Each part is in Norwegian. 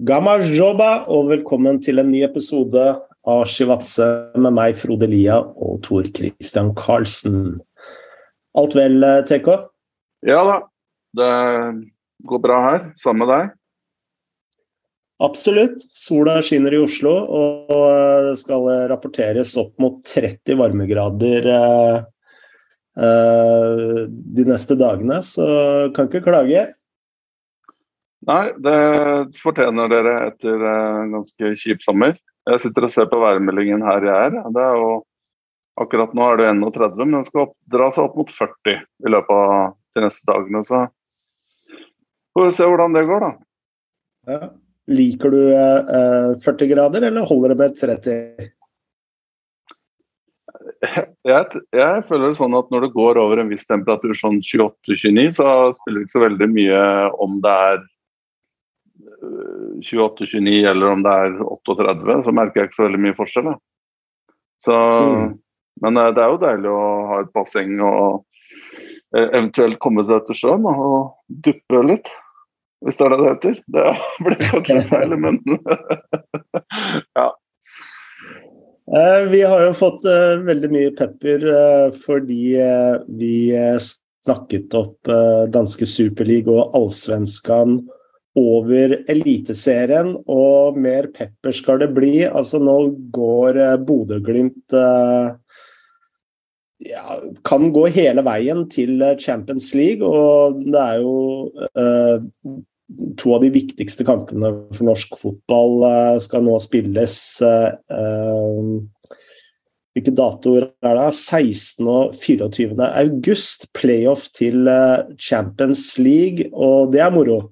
Gamarjoba, og velkommen til en ny episode av Shivatse med meg, Frode Lia, og Tor Christian Karlsen. Alt vel, TK? Ja da, det går bra her. Sammen med deg? Absolutt. Sola skinner i Oslo, og det skal rapporteres opp mot 30 varmegrader eh, eh, de neste dagene, så kan ikke klage. Nei, det fortjener dere etter en ganske kjip sommer. Jeg sitter og ser på værmeldingen her jeg er. Det er jo, akkurat nå er det 31, men den skal opp, dra seg opp mot 40 i løpet av de neste dagene. Så får vi se hvordan det går, da. Ja. Liker du eh, 40 grader, eller holder det med 30? Jeg, jeg, føler det sånn at når det går over en viss temperatur, sånn 28-29, så spiller det ikke så veldig mye om det er 28-29 eller om det er 38, så merker jeg ikke så veldig mye forskjell. Så, mm. Men eh, det er jo deilig å ha et basseng og eh, eventuelt komme seg til sjøen og duppe litt. Hvis det er det det heter. Det blir kanskje feil, men ja. Eh, vi har jo fått veldig mye pepper fordi vi snakket opp danske Superliga og Allsvenskan over Eliteserien, og mer pepper skal det bli. Altså, nå går uh, Bodø-Glimt uh, ja, kan gå hele veien til eh, Champions League, og det er jo to av de viktigste kampene for norsk fotball skal nå spilles. hvilke datoer er det? 16. og 24. august. Playoff til Champions League, og det er moro.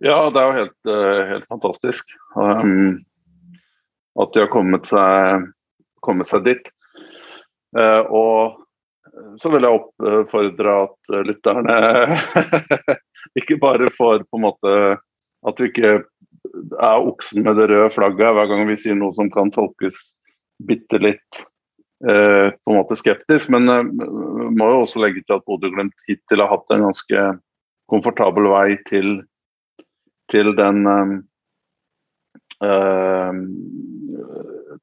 Ja, det er jo helt, eh, helt fantastisk um, at de har kommet seg, kommet seg dit. Uh, og så vil jeg oppfordre at lytterne ikke bare får på en måte At vi ikke er oksen med det røde flagget hver gang vi sier noe som kan tolkes bitte litt uh, på en måte skeptisk. Men uh, må jo også legge til at Bodø-Glimt hittil har hatt en ganske komfortabel vei til til den uh,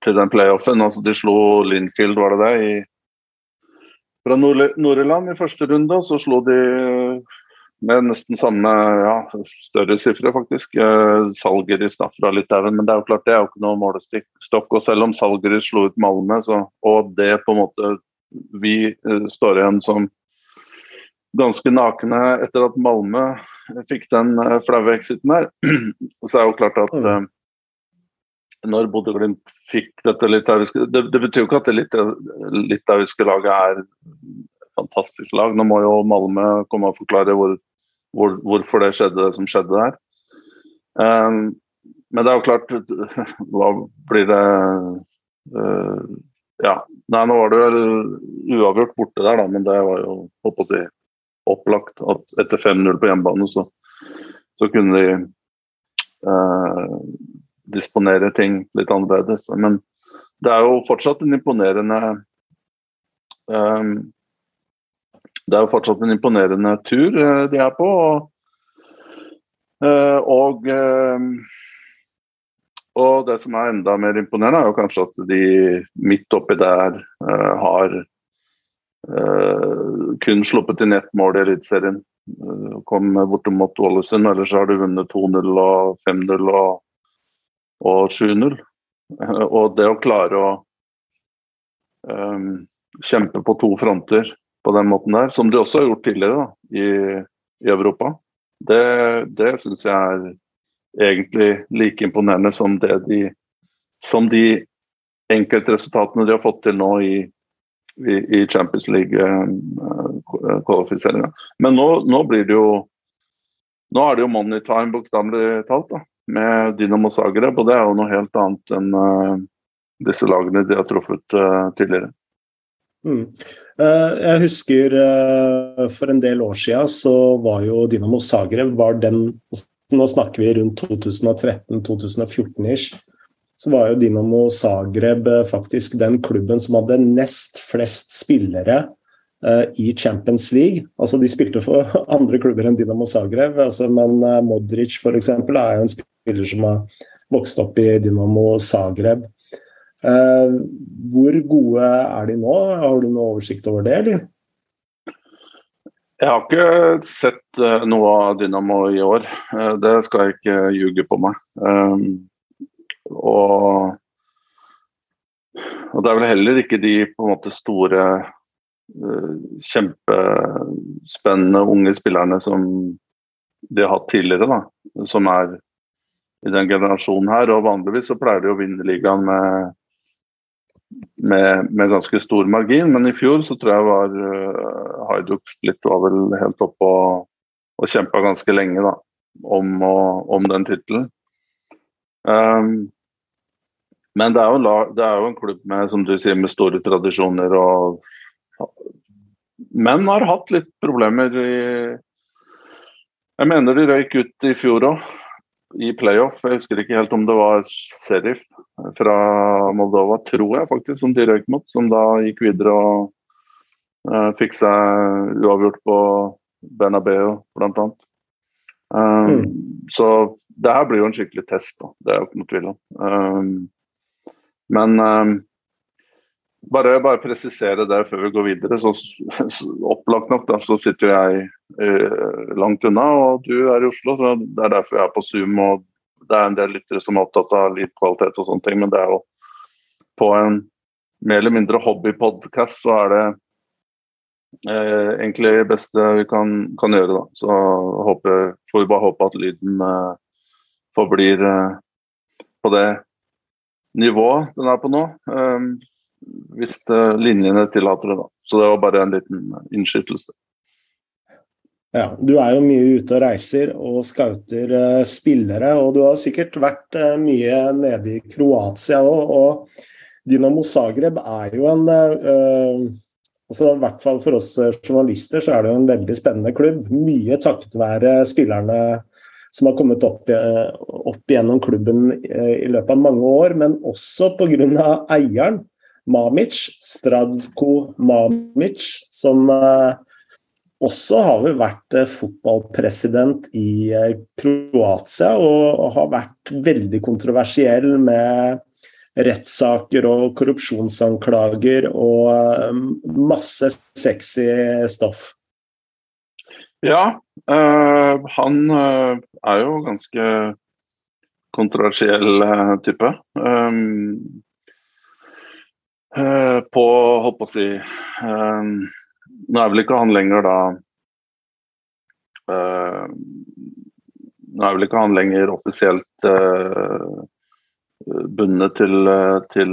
til den playoffen. Altså, de slo Linfield, var det det, i, fra Nord-Irland i første runde. Og så slo de med nesten samme ja, større sifre, faktisk. Uh, Salgeris fra Litauen. Men det er jo klart det er jo ikke noe målestokk. Og selv om Salgeris slo ut Malmö, så, og det på en måte vi uh, står igjen som ganske nakne etter at Malmö fikk den uh, flaue exiten der. Og så er det jo klart at mm. når Bodø-Glimt fikk dette litauiske det, det, betyr jo ikke at det litauiske laget er et fantastisk lag. Nå må jo Malmö komme og forklare hvor, hvor, hvorfor det skjedde det som skjedde der. Um, men det er jo klart Hva blir det uh, Ja. Nei, nå var det vel uavgjort borte der, da, men det var jo håper å si, opplagt at etter 5-0 på hjemmebane, så, så, kunne de eh, disponere ting litt annerledes. Men det er jo fortsatt en imponerende eh, Det er jo fortsatt en imponerende tur eh, de er på. Og, eh, eh, og det som er enda mer imponerende, er jo kanskje at de midt oppi der eh, har kun sluppet inn ett mål i Eliteserien. Uh, kom bortimot Ålesund, ellers har du vunnet 2-0 og 5-0 og, og 7-0. Uh, og det å klare å um, kjempe på to fronter på den måten der, som de også har gjort tidligere da, i, i Europa, det, det syns jeg er egentlig like imponerende som, det de, som de enkeltresultatene de har fått til nå i i, Champions League-kvalifiseringa. Eh, Men nå, nå, blir det jo Nå er det jo money time, bokstavelig talt, da, med Dynamo Zagreb. Og det er jo noe helt annet enn uh, disse lagene de har truffet uh, tidligere. Mm. Jeg husker for en del år siden så var jo Dynamo Zagreb var den Nå snakker vi rundt 2013-2014 ish så var jo Dinamo Zagreb eh, faktisk den klubben som hadde nest flest spillere i Champions League. Altså, de spilte for andre klubber enn Dinamo Zagreb, altså, men Modric for eksempel, er jo en spiller som har vokst opp i Dinamo Zagreb. Hvor gode er de nå? Har du noe oversikt over det, eller? Jeg har ikke sett noe av Dynamo i år. Det skal jeg ikke ljuge på meg. Og, og, det er vel heller ikke de på en måte store, uh, kjempespennende unge spillerne som de har hatt tidligere, da, som er i den generasjonen her. Og vanligvis så pleier de å vinne ligaen med, med, med, ganske stor margin, men i fjor så tror jeg var uh, Haiduk litt var vel helt oppe og, og kjempa ganske lenge da, om, og, om den tittelen. Um, men det er, jo, det er, jo, en klubb med som du sier, med store tradisjoner. og Men har hatt litt problemer i Jeg mener de røyk ut i fjor òg, i playoff. Jeg husker ikke helt om det var Serif fra Moldova, tror jeg faktisk, som de røyk mot. Som da gikk videre og uh, fikk seg uavgjort på Bernabeu, blant annet. Um, mm. Så det her blir jo en skikkelig test, da. det er jo ikke noe tvil om. Um, men um, bare, bare, presisere det før vi går videre. Så, så opplagt nok, da, så sitter jeg uh, langt unna, og du er i Oslo. så Det er derfor jeg er på Zoom. og Det er en del lyttere som er opptatt av lydkvalitet og sånne ting, men det er jo på en mer eller mindre hobbypodkast, så er det eh, egentlig det beste vi kan, kan gjøre. da. Så håper, får vi bare håpe at lyden eh, forblir eh, på det nivået den er på nå. Um, hvis linjene tillater det, da. Så det var bare en liten innskytelse. Ja, Du er jo mye ute og reiser og scouter uh, spillere, og du har sikkert vært uh, mye nede i Kroatia òg. Og Dynamo Zagreb er jo en altså I hvert fall for oss journalister så er det jo en veldig spennende klubb. Mye takket være spillerne som har kommet opp, eh, opp gjennom klubben eh, i løpet av mange år, men også pga. eieren, Mamic, Stradko Mamic, som eh, også har vel vært fotballpresident i Kroatia og har vært veldig kontroversiell med rettssaker og korrupsjonsanklager og masse sexy stoff. Ja, øh, han øh, er jo ganske kontroversiell øh, type. Um, på, holdt på å si Nå er vel ikke han lenger da Nå er vel ikke han lenger offisielt bundet til, til,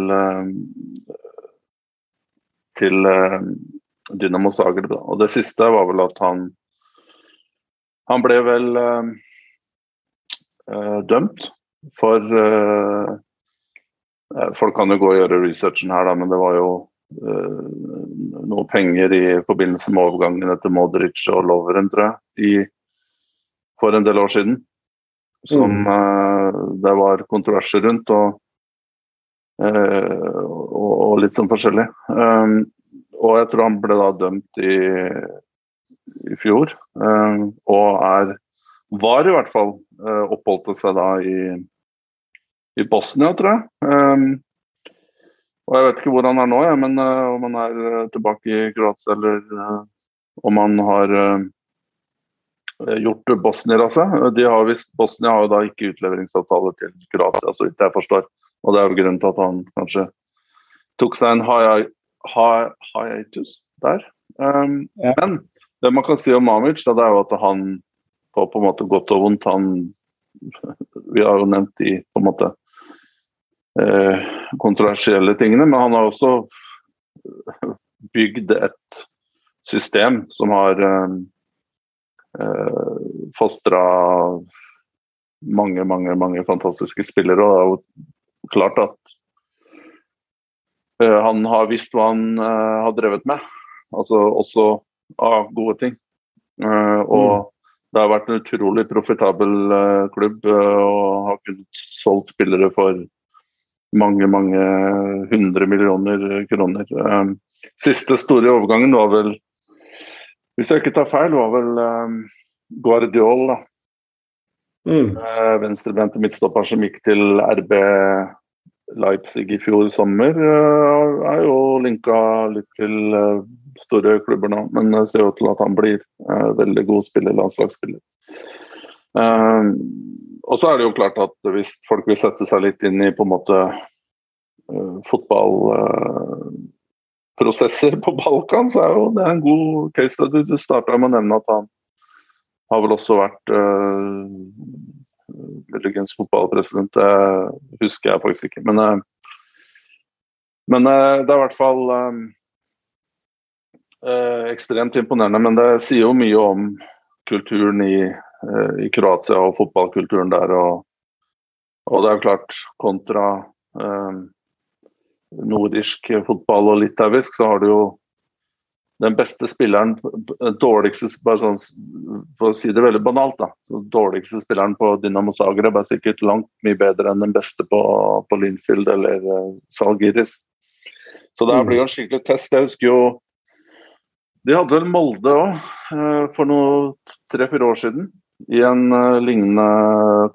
til Dynamo Zagreb. Og det siste var vel at han han ble vel uh, dømt for uh, Folk kan jo gå og gjøre researchen her, da, men det var jo uh, noe penger i forbindelse med overgangen etter Modric og Loveren, tror jeg, i, for en del år siden. Som mm. det var kontroverser rundt, og, og, og litt sånn forskjellig. Um, og jeg tror han ble da dømt i i fjor. Eh, og er var i hvert fall eh, oppholdte seg da i, i Bosnia, tror jeg. Eh, og jeg vet ikke hvor han er nå, jeg, men om han er tilbake i Kroatia eller om han har gjort bosnier av seg. De har visst, Bosnia har jo da ikke utleveringsavtale til Kroatia, så vidt jeg forstår. Og det er jo grunnen til at han kanskje tok seg en hiatus der. Um, ja. Men det man kan si om Mamic, det er jo at han på, på en måte godt og vondt han Vi har jo nevnt de på en måte eh, kontroversielle tingene, men han har også bygd et system som har eh, eh fostra mange, mange, mange fantastiske spillere. Og det er jo klart at eh, han har visst hva han uh, har drevet med. Altså også av gode ting. Uh, og mm. det har vært en utrolig profitabel uh, klubb uh, og har kunnet solgt spillere for mange, mange hundre millioner kroner. siste store overgangen var vel Hvis jeg ikke tar feil, var vel Guardiol, da. Mm. Venstrebente midtstopper som gikk til RB Leipzig i fjor sommer, er jo linka litt til store klubber nå. Men det ser jo til at han blir veldig god spiller, landslagsspiller. og så er det jo klart at hvis folk vil sette seg litt inn i på en måte fotball prosesser på Balkan, så er jo det en god case study. Du starta med å nevne at han har vel også vært muligens fotballpresident, det husker jeg faktisk ikke. Men, uh, men det er i hvert fall uh, ekstremt imponerende. Men det sier jo mye om kulturen i, i Kroatia og fotballkulturen der. Og, og, det er jo klart, kontra nordisk fotball og litauisk, så har du jo den beste spilleren dårligste, bare sånn, For å si det veldig banalt, da. dårligste spilleren på Dynamo Zagreb er sikkert langt mye bedre enn den beste på, på Linfield eller Salgiris. Så det blir jo en skikkelig test. Jeg husker jo De hadde vel Molde òg, eh, for noe tre-fire år siden. I en uh, lignende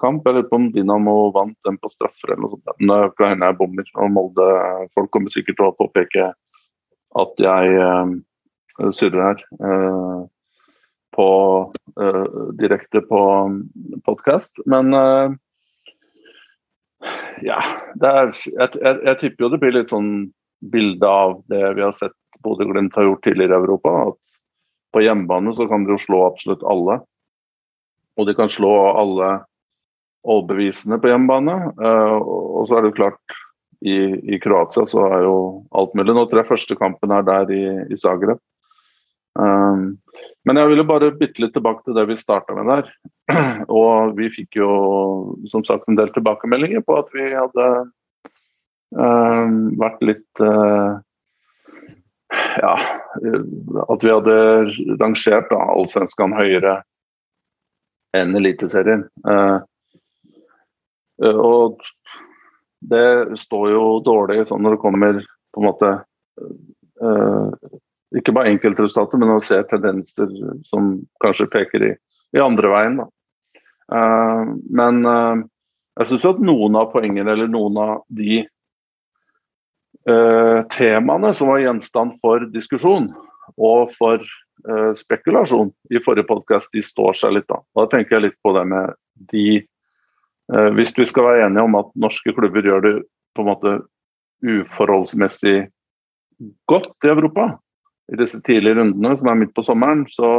kamp. Jeg lurer på om Dinamo vant den på straffer eller noe sånt. Men det kan hende jeg bommer. Og Molde Folk kommer sikkert til å påpeke at jeg surrer her. Eh, på, eh, direkte på podkast. Men eh, ja, er, jeg, jeg, jeg, tipper jo det blir litt sånn bilde av det vi har sett Bodø-Glimt har gjort tidligere i Europa. At på hjemmebane så kan de jo slå absolutt alle. Og de kan slå alle overbevisende på hjemmebane. og så er det jo klart i, i, Kroatia så er jo alt mulig. Nå tror jeg første kampen er der i, i Zagreb. Um, men jeg ville bare bytte litt tilbake til det vi starta med der. Og vi fikk jo som sagt en del tilbakemeldinger på at vi hadde um, vært litt uh, Ja, at vi hadde rangert da, Allsvenskan høyere enn Eliteserien. Eh, og det står jo dårlig sånn når det kommer på en måte eh, ikke bare enkeltresultater, men å se tendenser som kanskje peker i, i andre veien. Eh, men uh, jeg syns at noen av poengene eller noen av de uh, temaene som var gjenstand for diskusjon og for spekulasjon i forrige podkast, de står seg litt. Da Da tenker jeg litt på det med de Hvis vi skal være enige om at norske klubber gjør det på en måte uforholdsmessig godt i Europa, i disse tidlige rundene, som er midt på sommeren. Så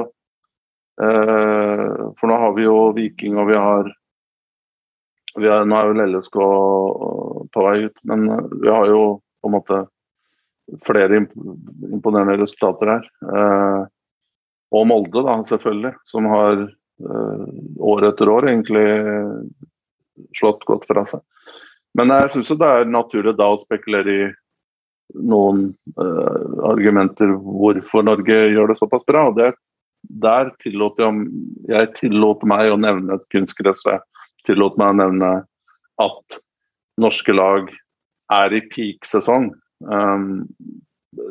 eh, For nå har vi jo Viking, og vi har, har Nå er jo LSK på vei ut, men vi har jo på en måte flere imponerende resultater her. Eh, og Molde, da, selvfølgelig, som har eh, år etter år egentlig slått godt fra seg. Men jeg syns det er naturlig da å spekulere i noen eh, argumenter hvorfor Norge gjør det såpass bra. og det, Der tillot jeg, jeg tillot meg å nevne et kunstgress. Jeg tillot meg å nevne at norske lag er i peak-sesong um,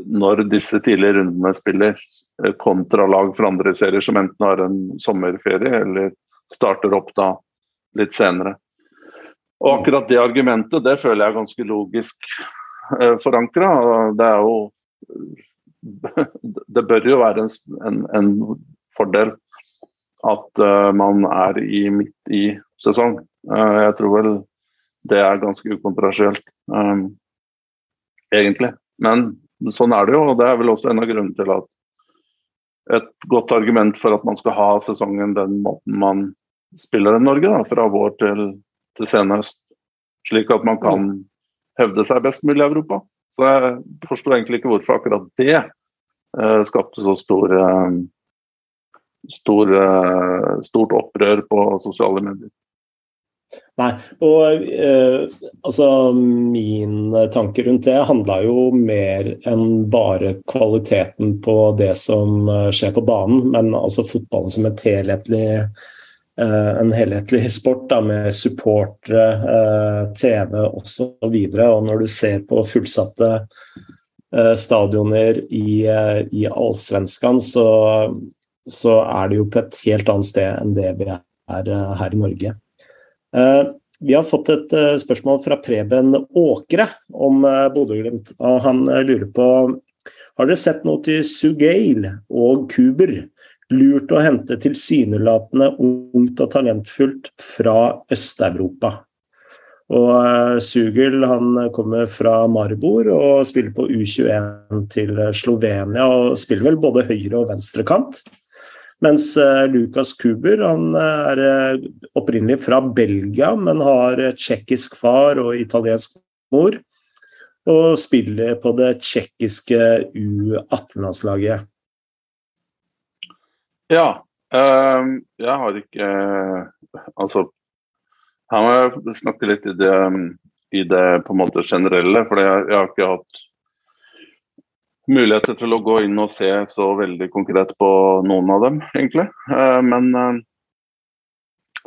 når disse tidlige rundene spiller, eh, kontra lag fra andre serier som enten har en sommerferie eller starter opp da litt senere. Og akkurat det argumentet det føler jeg er ganske logisk Eh, forankra. Det er jo Det bør jo være en, en, en fordel at uh, man er i midt i sesong. Uh, jeg tror vel det er ganske ukontroversielt, um, egentlig. Men sånn er det jo, og det er vel også en av grunnene til at et godt argument for at man skal ha sesongen den måten man spiller i Norge, da, fra vår til, til senhøst. Slik at man kan hevde seg best mulig i Europa. Så jeg forstår egentlig ikke hvorfor akkurat det uh, skapte så stor, uh, stor uh, stort opprør på sosiale medier. Nei, og altså min tanke rundt det handla jo mer enn bare kvaliteten på det som skjer på banen, men altså fotballen som et helhetlig Eh, en helhetlig sport da, med supportere, eh, TV osv. Og, så og når du ser på fullsatte eh, stadioner i, i Allsvenskan, så så er det jo på et helt annet sted enn det vi er her i Norge. Vi har fått et spørsmål fra Preben Åkre om Bodø-Glimt. og Han lurer på har dere sett noe til Sugail og Kuber? Lurt å hente tilsynelatende ungt og talentfullt fra Øst-Europa. Og Sugel han kommer fra Maribor og spiller på U21 til Slovenia. og Spiller vel både høyre- og venstrekant. Mens uh, Lukas Kuber han er uh, opprinnelig fra Belgia, men har tsjekkisk far og italiensk mor. Og spiller på det tsjekkiske U18-landslaget. Ja. jeg har ikke Altså her må jeg snakke litt i det, i det på en måte generelle, for jeg, jeg, har ikke hatt muligheter til å gå inn og se så veldig konkret på noen av dem, egentlig. Eh, men eh,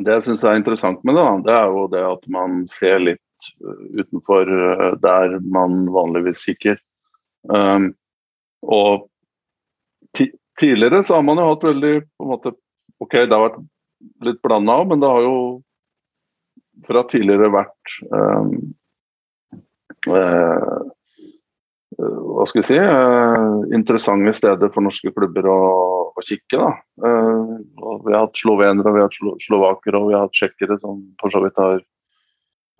det jeg syns er interessant med det, det er jo det at man ser litt eh, utenfor der man vanligvis kikker. Og tidligere så har man jo hatt veldig på en måte OK, det har vært litt blanda òg, men det har jo fra tidligere vært hva skal vi si uh, interessante steder for norske klubber å, å kikke. Da. Uh, vi har hatt slovenere, vi har hatt slovakere og vi har hatt tsjekkere som for så vidt har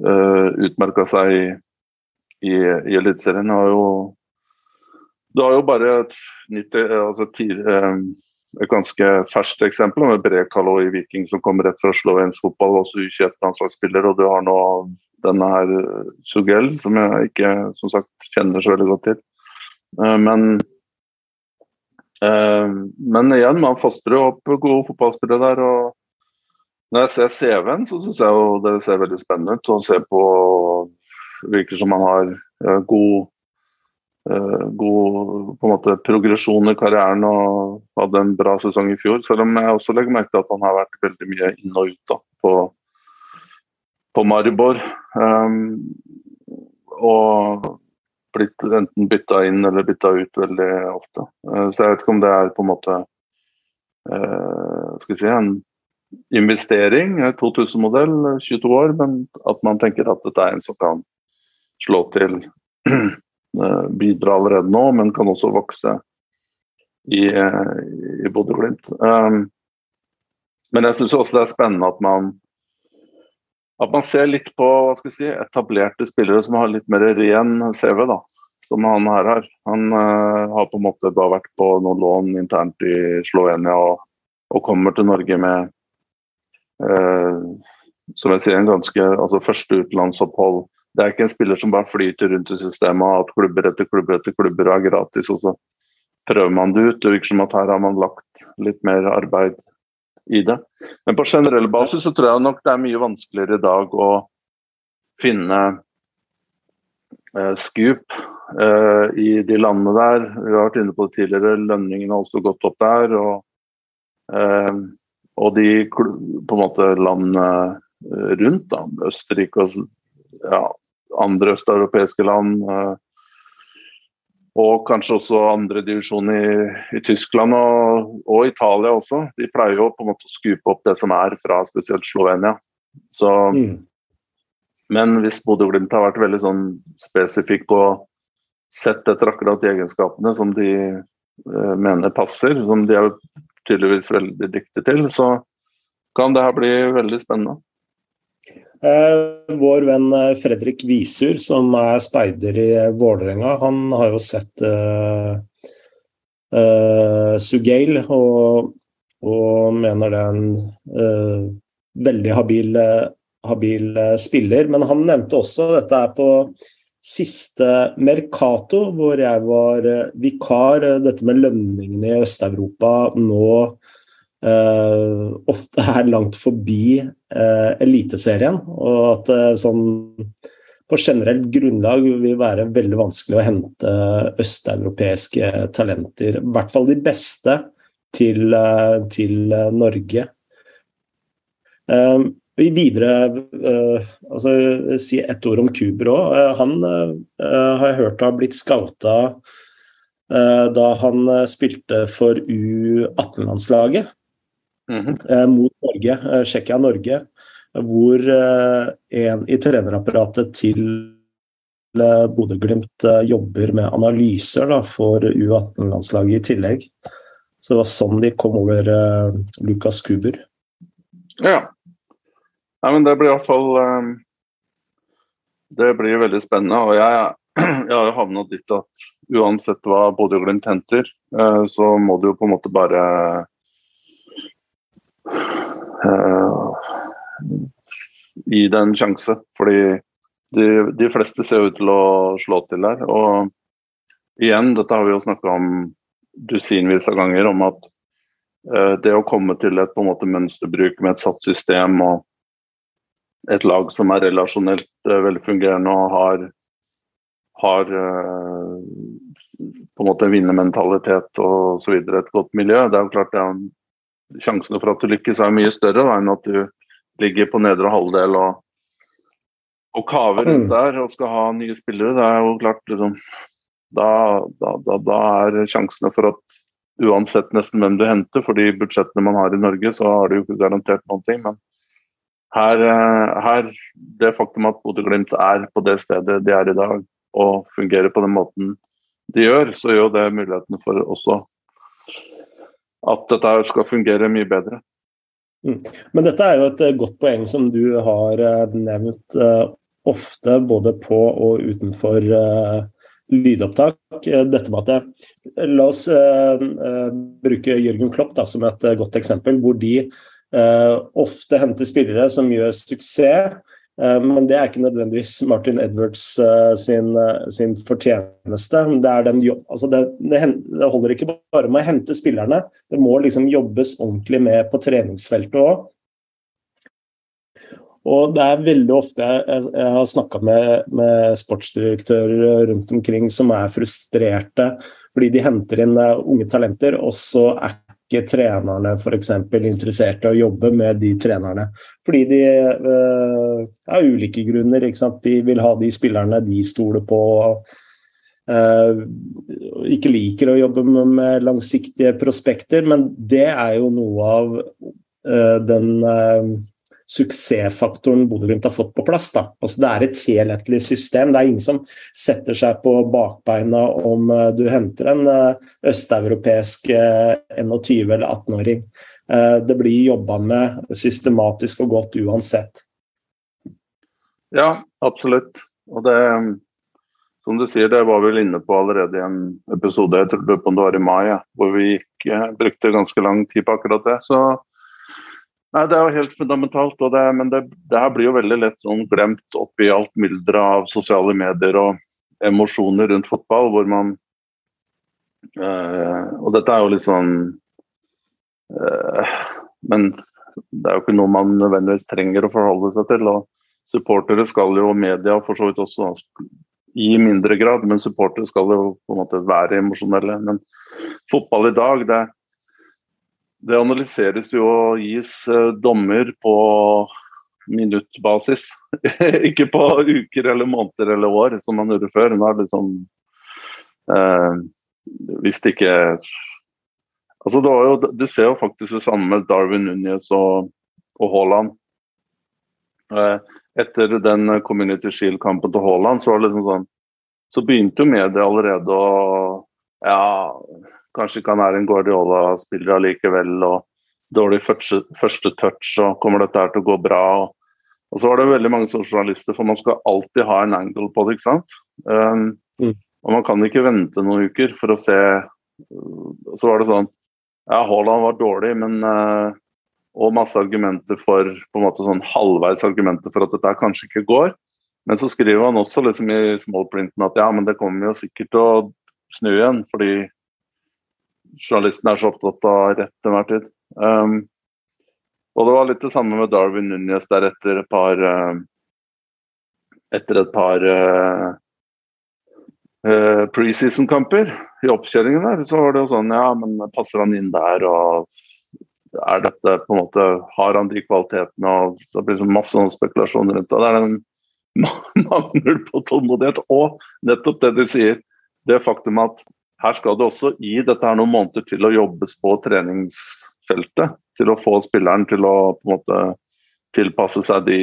uh, utmerka seg i, i, i Eliteserien. Det har jo bare et, nytt, altså, et ganske ferskt eksempel med Brekalo i Viking som kommer rett fra slovensk fotball, også U21-landslagsspiller. Og du har nå denne her Sugell, Sugel, som jeg ikke som sagt kjenner så veldig godt til. Eh, men, eh, men igjen, man fostrer opp gode fotballspillere der. og Når jeg ser CV-en, så syns jeg jo det ser veldig spennende ut. å se på Virker som man har god god på en måte, progresjon i karrieren og hadde en bra sesong i fjor. Selv om jeg også legger merke til at han har vært veldig mye inn og ut da, på, på Maribor. Um, og blitt enten bytta inn eller bytta ut veldig ofte. Uh, så jeg vet ikke om det er på en måte uh, skal vi si, en investering, 2000-modell, 22 år, men at man tenker at dette er en som kan slå til bidra allerede nå, men kan også vokse i, eh, i Bodø-Glimt. Um, men jeg syns også det er spennende at man, at man ser litt på hva skal jeg si, etablerte spillere som har litt mer ren CV, da, som han her har. Han uh, har på en måte bare vært på noen lån internt i Slovenia og, og kommer til Norge med uh, som jeg sier, en ganske, altså første utenlandsopphold det er ikke en spiller som bare flyter rundt i systemet og at klubber etter klubber etter klubber er gratis. og så prøver man det ut. Det virker som at her har man lagt litt mer arbeid i det. Men på generell basis så tror jeg nok det er mye vanskeligere i dag å finne eh, scoop eh, i de landene der. Vi har vært inne på det tidligere, lønningene har også gått opp der. Og, eh, og de på en måte landene eh, rundt, da, Østerrike og ja, andre østeuropeiske land. Eh, og kanskje også andre divisjon i, i Tyskland og, og, Italia også. De pleier jo på en måte å skupe opp det som er fra spesielt Slovenia. Så, mm. Men hvis Bodø-Glimt har vært veldig sånn spesifikk og sett etter akkurat de egenskapene som de eh, mener passer, som de er tydeligvis veldig dyktige til, så kan det her bli veldig spennende. Eh, vår venn eh, Fredrik Visur, som er speider i Vålerenga, han har jo sett uh, uh, Sugail og, og, mener det er en uh, veldig habil, habil, spiller. Men han nevnte også dette er på siste Mercato, hvor jeg var vikar. Dette med lønningene i Øst-Europa nå ofte er langt forbi uh, Eliteserien. Og at uh, sånn på generelt grunnlag vil være veldig vanskelig å hente østeuropeiske talenter, i hvert fall de beste, til, til Norge. Vi videre altså, Si ett ord om Kuber òg. Han har jeg hørt har blitt scouta da han spilte for U18-landslaget mm -hmm. mot Norge, Tsjekkia-Norge, hvor en i trenerapparatet til Bodø-Glimt jobber med analyser da, for U18-landslaget i tillegg. Så det var sånn de kom over Lukas Kuber. Ja. Nei, men det blir iallfall det blir veldig spennende. og jeg, jeg har jo havna dit at uansett hva Bodø-Glimt henter, eh, så må du jo på en måte bare gi det en sjanse. Fordi de, de, fleste ser ut til å slå til der. Og igjen, dette har vi jo snakka om dusinvis av ganger, om at uh, det å komme til et på en måte mønsterbruk med et satt system og et lag som er relasjonelt uh, velfungerende og har, har uh, på en måte vinnermentalitet og så videre, et godt miljø. Det er jo klart det er Sjansene for at du lykkes er mye større da, enn at du ligger på nedre halvdel og, og kaver rundt mm. der og skal ha nye spillere. Det er jo klart liksom da, da, da, da er sjansene for at uansett nesten hvem du henter, for de budsjettene man har i Norge, så har du jo ikke garantert noen ting. men her, eh, her, det faktum at Bodø-Glimt er på det stedet de er i dag, og fungerer på den måten de gjør, så gjør det mulighetene for også at dette skal fungere mye bedre. Mm. Men dette er jo et eh, godt poeng som du har eh, nevnt ofte, både på og utenfor lydopptak. Dette med at La oss bruke Jørgen Klopp da, som et godt eksempel, hvor de ofte henter spillere som gjør suksess, men det er ikke nødvendigvis Martin Edwards uh, sin, sin, fortjeneste. Det, den, altså det, det, holder ikke bare med å hente spillerne, det må liksom jobbes ordentlig med på treningsfeltet òg. Og det er veldig ofte jeg, jeg har snakka med, med, sportsdirektører rundt omkring som er frustrerte fordi de henter inn unge talenter, og så er ikke trenerne f.eks. interessert i å jobbe med de trenerne. Fordi de uh, av ulike grunner de vil ha de spillerne de stoler på. Uh, ikke liker å jobbe med langsiktige prospekter, men det er jo noe av uh, den suksessfaktoren Bodø-Glimt har fått på plass. Altså, det er et helhetlig system. Det er ingen som setter seg på bakbeina om uh, du henter en uh, østeuropeisk uh, 21- eller 18-åring. det blir jobba med systematisk og godt uansett. Ja, absolutt. Og det, som du sier, det var vel inne på allerede i en episode jeg tror det var i mai, hvor vi gikk, brukte ganske lang tid på akkurat det. Så Nei, Det er jo helt fundamentalt, det, men det, det, her blir jo veldig lett sånn glemt oppi alt mylderet av sosiale medier og emosjoner rundt fotball, hvor man øh, Og dette er jo litt sånn øh, Men det er jo ikke noe man nødvendigvis trenger å forholde seg til. og Supportere skal jo, og media for så vidt også, i mindre grad, men supportere skal jo på en måte være emosjonelle. Men fotball i dag, det er det analyseres jo og gis eh, dommer på minuttbasis. ikke på uker eller måneder eller år, som man gjorde før. Nå er det sånn eh, Hvis det ikke Altså, det jo, Du ser jo faktisk det samme med Darwin Núñez og, og Haaland. Eh, etter den Community Shield-kampen til Haaland, så var det liksom sånn Så begynte jo media allerede å Ja kanskje ikke han er en Guardiola-spiller allikevel. og Dårlig første, første, touch, og kommer dette her til å gå bra? Og, og så var det veldig mange journalister, for man skal alltid ha en angle på det. ikke sant? Um, mm. Og man kan ikke vente noen uker for å se Så var det sånn Ja, Haaland var dårlig, men uh, Og masse argumenter for på en måte sånn halvveis argumenter for at dette kanskje ikke går. Men så skriver han også liksom i smallprinten at ja, men det kommer jo sikkert til å snu igjen. fordi journalisten er så opptatt av rett til enhver tid. Um, og det var litt det samme med Darwin Núñez der etter et par uh, Etter et par uh, uh, preseason-kamper i oppkjøringen der, så var det jo sånn Ja, men passer han inn der, og er dette på en måte Har han de kvalitetene? og Det blir det masse sånn spekulasjoner rundt det. Det er en mangel på tålmodighet. Og nettopp det du sier, det faktum at her skal det også i dette her noen måneder til å jobbes på treningsfeltet. Til å få spilleren til å på en måte tilpasse seg de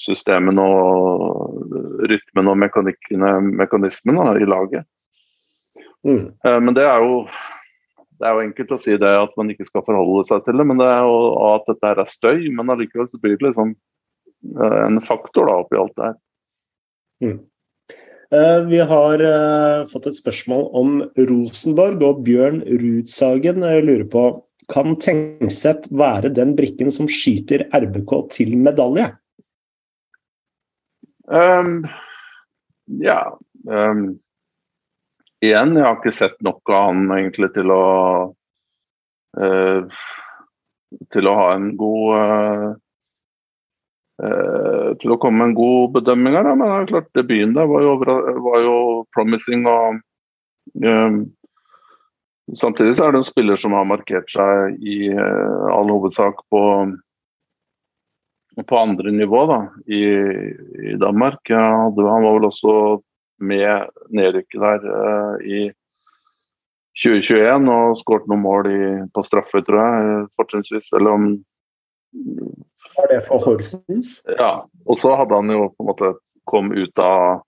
systemene og rytmene og mekanismene i laget. Mm. Eh, men det er jo det er jo enkelt å si det at man ikke skal forholde seg til det, men det er jo at dette er støy. Men allikevel så blir det liksom eh, en faktor da oppi alt det her. Mm. Eh, vi har fått et spørsmål om Rosenborg, og Bjørn Rudsagen lurer på kan Tengseth være den brikken som skyter RBK til medalje? Um, ja um, Igjen, jeg har ikke sett nok av han egentlig til å uh, til å ha en god uh, til å komme med en god bedømming her. Men det er klart debuten der var jo, var jo promising. og um, Samtidig så er det en spiller som har markert seg i uh, all hovedsak på på andre nivå da, i, i Danmark. Hadde, han var vel også med nedrykket der uh, i 2021 og skåret noen mål i, på straffe, tror jeg, fortrinnsvis. Eller om Var det for Horsens? Ja. Og så hadde han jo på en måte kom ut av,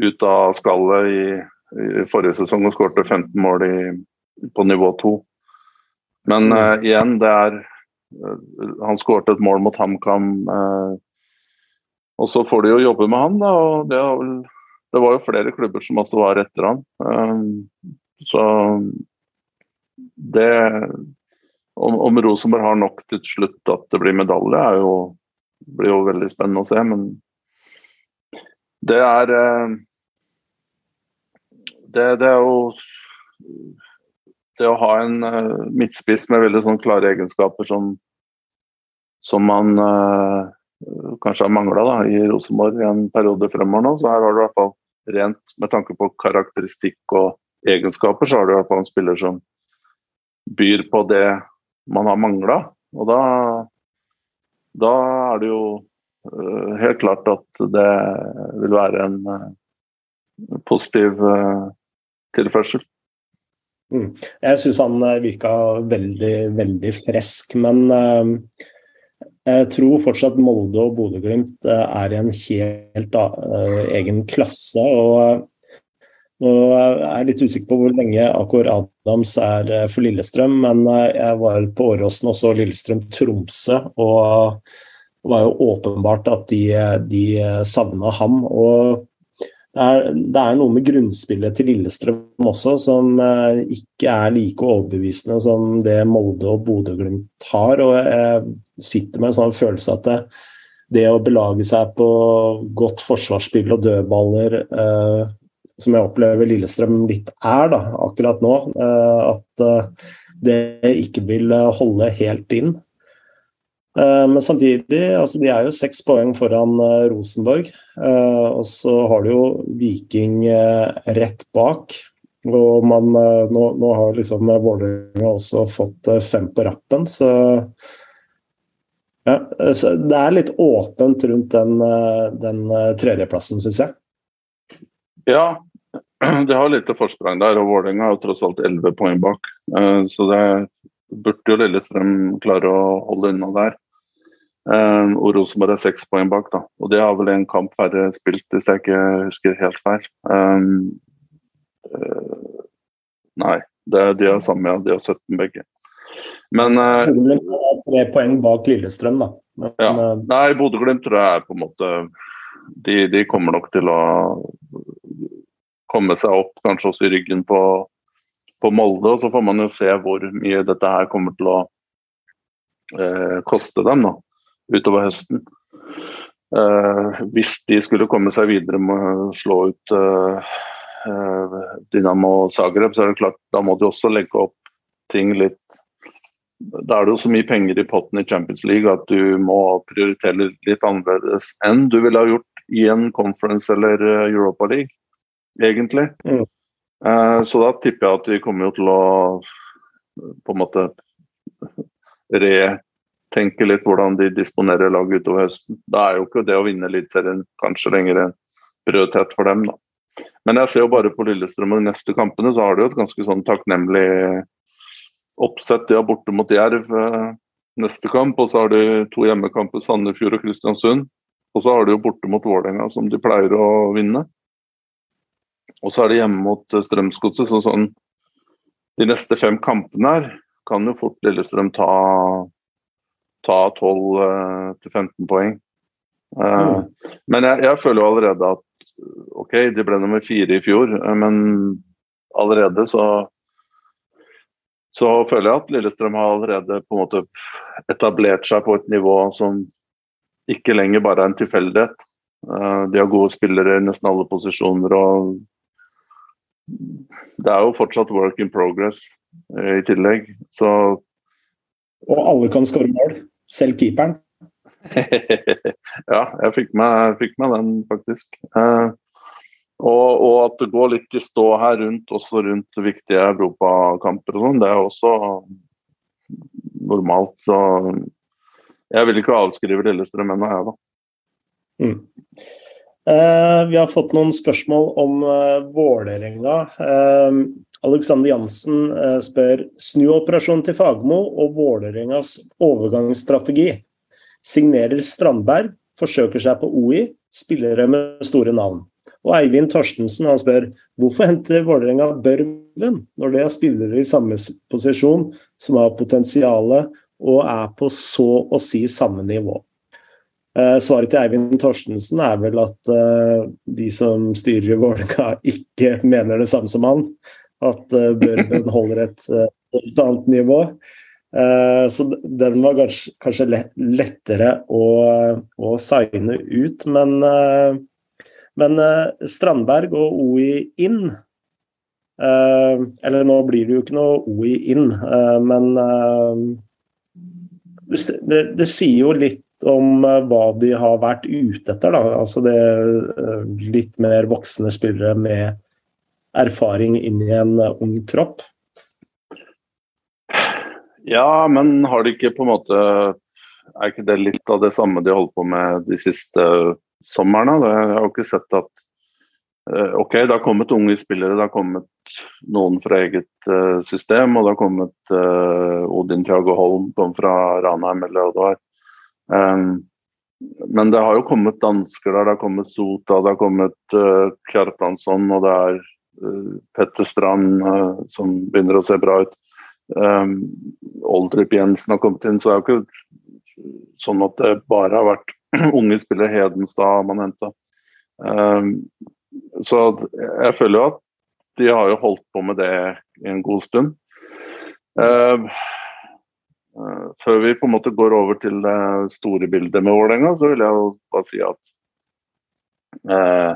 ut av skallet i, i forrige sesong og skårte 15 mål i, på nivå 2. Men uh, igjen, det er han skårte et mål mot HamKam. Uh, og så får de jo jobbe med han, da. og det, vel, det, var jo flere klubber som også var etter han. Så det om, om, Rosenborg har nok til slutt at det blir medalje, er jo, blir jo veldig spennende å se. Men det er eh, det, det er jo det å ha en uh, midtspiss med veldig sånn klare egenskaper som, som man uh, kanskje har mangla i Rosenborg i en periode fremover nå, så her har du i hvert fall rent med tanke på karakteristikk og egenskaper, så har du i hvert fall en spiller som byr på det man har mangla. Og da, da er det jo uh, helt klart at det vil være en positiv tilførsel. Mm. Jeg syns han eh, virka veldig, veldig frisk, men jeg tror fortsatt Molde og Bodø-Glimt er i en helt egen klasse. og nå er jeg litt usikker på hvor lenge Akor Adams er for Lillestrøm, men jeg var på Åråsen også, Lillestrøm-Tromsø, og det var jo åpenbart at de, de savna ham. og det er, det er, noe med grunnspillet til Lillestrøm også som eh, ikke er like overbevisende som det Molde og Bodø-Glimt har. og Jeg sitter med en sånn følelse at det, det, å belage seg på godt forsvarsspill og dødballer, eh, som jeg opplever Lillestrøm litt er da, akkurat nå, eh, at eh, det ikke vil holde helt inn. Eh, men samtidig, altså de er jo seks poeng foran eh, Rosenborg. Eh, og så har du jo Viking rett bak. Og man, nå, nå har liksom Vålerenga også fått fem på rappen, så ja, så det er litt åpent rundt den, den tredjeplassen, syns jeg. Ja, det har litt forsprang der, og Vålerenga har jo tross alt elleve poeng bak. Så det burde jo Lillestrøm klare å holde unna der. Um, og Rosenborg er seks poeng bak, da. Og det har vel en kamp færre spilt, hvis jeg ikke husker helt feil. Uh, nei, det, de har samme, ja. De har 17 begge. Men Tre poeng bak Lillestrøm, da. Men, ja. Nei, Bodø-Glimt tror jeg er på en måte de, de, kommer nok til å komme seg opp, kanskje også i ryggen på, på Molde. Og så får man jo se hvor mye dette her kommer til å eh, koste dem. da utover høsten. Eh, hvis de skulle komme seg videre med å slå ut eh, uh, Dynamo Zagreb, så er det klart da må de også legge opp ting litt Da er det jo så mye penger i potten i Champions League at du må prioritere litt annerledes enn du ville ha gjort i en conference eller Europa League, egentlig. Mm. så da tipper jeg at vi kommer til å på en måte re tenke litt hvordan de disponerer laget utover høsten. Da er jo ikke det å vinne Eliteserien kanskje lenger en prioritet for dem. da. men jeg ser jo bare på Lillestrøm og de neste kampene, så har de jo et ganske sånn takknemlig oppsett. De har borte mot Jerv eh, neste kamp, og så har de to hjemmekamper, Sandefjord og Kristiansund. Og så har de jo borte mot Vålerenga, som de pleier å vinne. Og så er det hjemme mot eh, Strømsgodset. Så sånn de neste fem kampene her kan jo fort Lillestrøm ta, ta 12-15 eh, poeng. Mm. Men jeg, jeg, føler jo allerede at OK, de ble nummer fire i fjor, men allerede så så føler jeg at Lillestrøm har allerede på en måte etablert seg på et nivå som ikke lenger bare er en tilfeldighet. Eh, de har gode spillere i nesten alle posisjoner. og Det er jo fortsatt work in progress eh, i tillegg. Så Og alle kan skåre mål, selv keeperen? ja, jeg fikk med, fikk med den, faktisk. Eh, og, og, at det går litt i stå her rundt, også rundt viktige europakamper og sånn, det er også normalt. Så jeg vil ikke avskrive Lillestrøm ennå, jeg, da. Mm. Eh, vi har fått noen spørsmål om eh, Vålerenga. Eh, Alexander Jansen spør snuoperasjon til Fagmo og Vålerengas overgangsstrategi. Signerer Strandberg, forsøker seg på OI, spillere med store navn. Og Eivind Torstensen han spør hvorfor henter Vålerenga Børven når de har spillere i samme posisjon som har potensialet og er på så å si samme nivå. Eh, svaret til Eivind Torstensen er vel at eh, de som styrer i Vålerenga ikke mener det samme som han. At eh, Børven holder et helt annet nivå. Så den var kanskje lettere å, å signe ut, men men Strandberg og OI inn Eller nå blir det jo ikke noe OI inn, men det, det, sier jo litt om hva de har vært ute etter. Da. Altså det er litt mer voksne spillere med erfaring inn i en ung kropp. Ja, men har de ikke på en måte Er ikke det litt av det samme de holdt på med de siste somrene? Jeg har jo ikke sett at eh, OK, det har kommet unge spillere, det har kommet noen fra eget system. Og det har kommet Odin Thiago Holm kom fra Ranheim eller hva det var. Um, men det har jo kommet dansker der, det har kommet Sota, det har kommet uh, Kjartansson og det er uh, Petter Strand uh, som begynner å se bra ut. Um, Oldrup Jensen har kommet inn, så det er jo ikke sånn at det bare har vært unge spillere Hedenstad man henta. Um, så jeg føler jo at de har jo holdt på med det en god stund. Uh, før vi på en måte går over til det store bildet med Vålerenga, så vil jeg jo bare si at eh,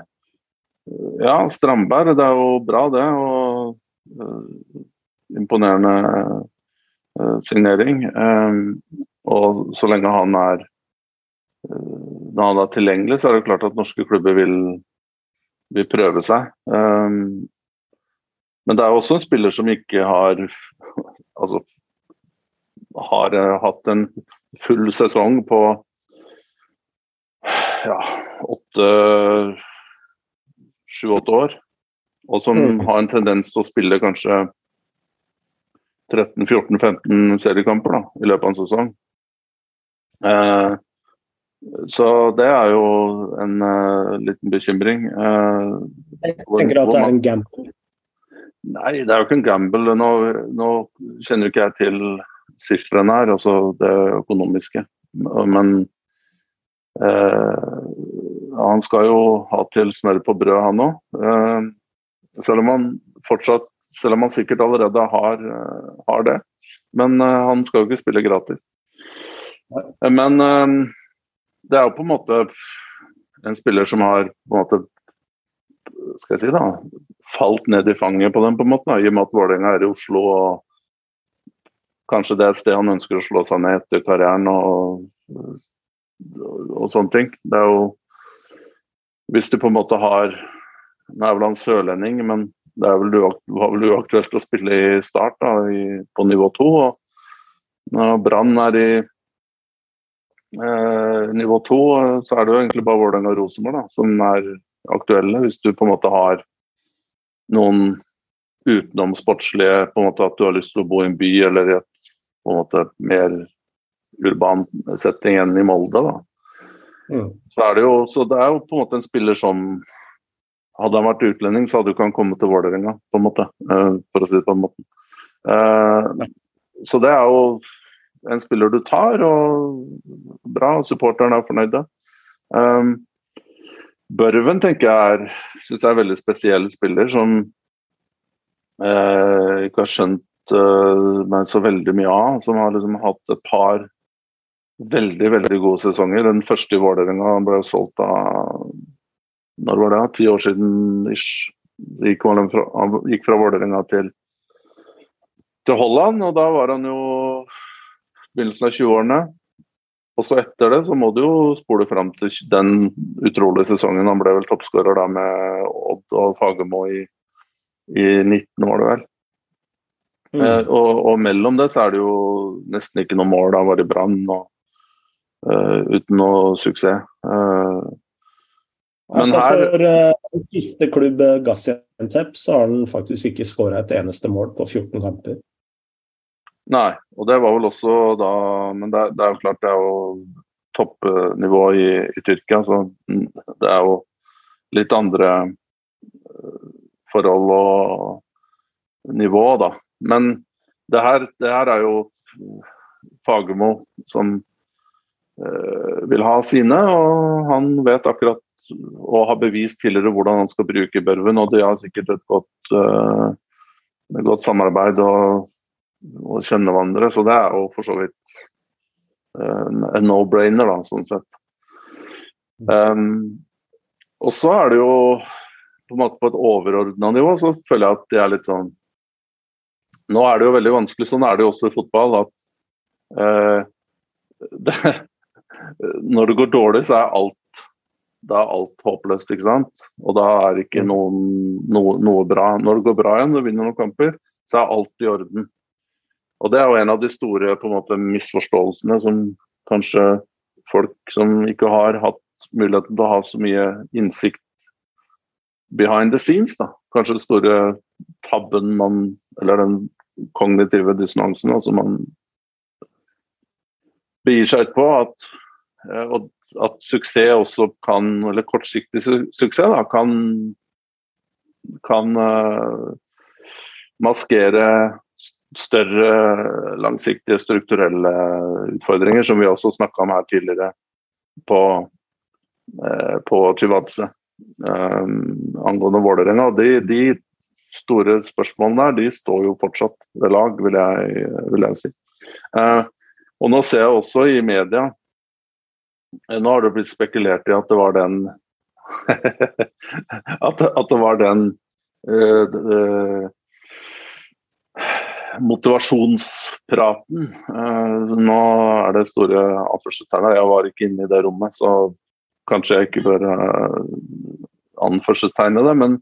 ja, Strandberg, det er jo bra det. Og eh, imponerende signering. Um, og så lenge han er når han er tilgjengelig, så er det klart at norske klubber vil, vil prøve seg. Men det er også en spiller som ikke har altså, har uh, hatt en full sesong på ja, åtte sju-åtte år. Og som mm. har en tendens til å spille kanskje 13-14-15 seriekamper da, i løpet av en sesong. Uh, så det er jo en uh, liten bekymring. Uh, jeg tenker at det er en gamble? Nei, det er jo ikke en gamble. Nå, nå kjenner ikke jeg til sifrene her, altså det økonomiske. Men eh, han skal jo ha til smør på brød, han òg. selv om han fortsatt Selv om han sikkert allerede har, har det. Men han skal jo ikke spille gratis. Men det er jo på en måte en spiller som har på en måte skal jeg si da, falt ned i fanget på dem, på en måte, da, i og med at Vålerenga er i Oslo. og Kanskje det er et sted han ønsker å slå seg ned etter karrieren og, og, sånne ting. Det er jo Hvis du på en måte har Nå er vel han sørlending, men det er vel, var vel uaktuelt å spille i start da, i, på nivå to. og Brann er i Eh, nivå to, så er det jo egentlig bare Vålerenga og Rosenborg som er aktuelle, hvis du på en måte har noen utenom sportslige, på en måte at du har lyst til å bo i en by eller i et på en måte mer urban setting enn i Molde. da. Mm. Så, er det jo, så det er jo på en måte en spiller som Hadde han vært utlending, så hadde jo ikke han kommet til Vålerenga, på en måte. Uh, for å si det på en måte. Uh, så det er jo en spiller du tar, og bra. Supporterne er fornøyde. Um, Børven tenker jeg er, synes jeg er en veldig spesiell spiller som uh, ikke har skjønt uh, meg så veldig mye av. Som har liksom hatt et par veldig veldig gode sesonger. Den første i Vålerenga ble solgt av Når var det? Ti år siden ish. Gikk fra, han gikk fra Vålerenga til, til Holland, og da var han jo begynnelsen av 20-årene. Og så etter det så må du jo spole fram til den utrolige sesongen. Han ble vel toppskårer da med Odd og Fagermo i, i 19, var det vel. Mm. Eh, og, og, mellom det så er det jo nesten ikke noe mål. Da var vært Brann og uh, uten noe suksess. Uh, altså her, For uh, siste klubb Gaziantep så har han faktisk ikke skåra et eneste mål på 14 kamper. Nei, og det var vel også da Men det, det er jo klart det er jo toppnivå i, i Tyrkia, så det er jo litt andre forhold og nivå, da. Men det her, det her er jo Fagermo som uh, vil ha sine, og han vet akkurat og har bevist tidligere hvordan han skal bruke Børven. Og de har sikkert et godt, uh, godt samarbeid og, og kjenner hverandre, så det er jo for så vidt uh, en no-brainer, da, sånn sett. Um, og så er det jo på en måte på et overordna nivå, så føler jeg at det er litt sånn nå er det jo veldig vanskelig, sånn er det jo også i fotball, at eh, det, når det går dårlig, så er alt, da er alt håpløst, ikke sant. Og da er ikke noen, noe, noe, bra. Når det går bra igjen, og vinner noen kamper, så er alt i orden. Og det er jo en av de store på en måte, misforståelsene som kanskje folk som ikke har hatt muligheten til å ha så mye innsikt behind the scenes, da. Kanskje den store tabben man Eller den kognitive dissonansen altså man begir seg ut på. At, eh, at, suksess også kan, eller kortsiktig su suksess, da, kan, kan uh, maskere større langsiktige strukturelle utfordringer, som vi også snakka om her tidligere på, uh, på Chivadze. Um, angående Vålerenga. De, de store spørsmålene der, de står jo fortsatt ved lag, vil jeg, vil jeg si. Eh, og nå ser jeg også i media eh, Nå har det blitt spekulert i at det var den at, at, det var den uh, uh, motivasjonspraten. Uh, nå er det store anførselstegn Jeg var ikke inne i det rommet, så kanskje jeg ikke bør anførselstegne det. Men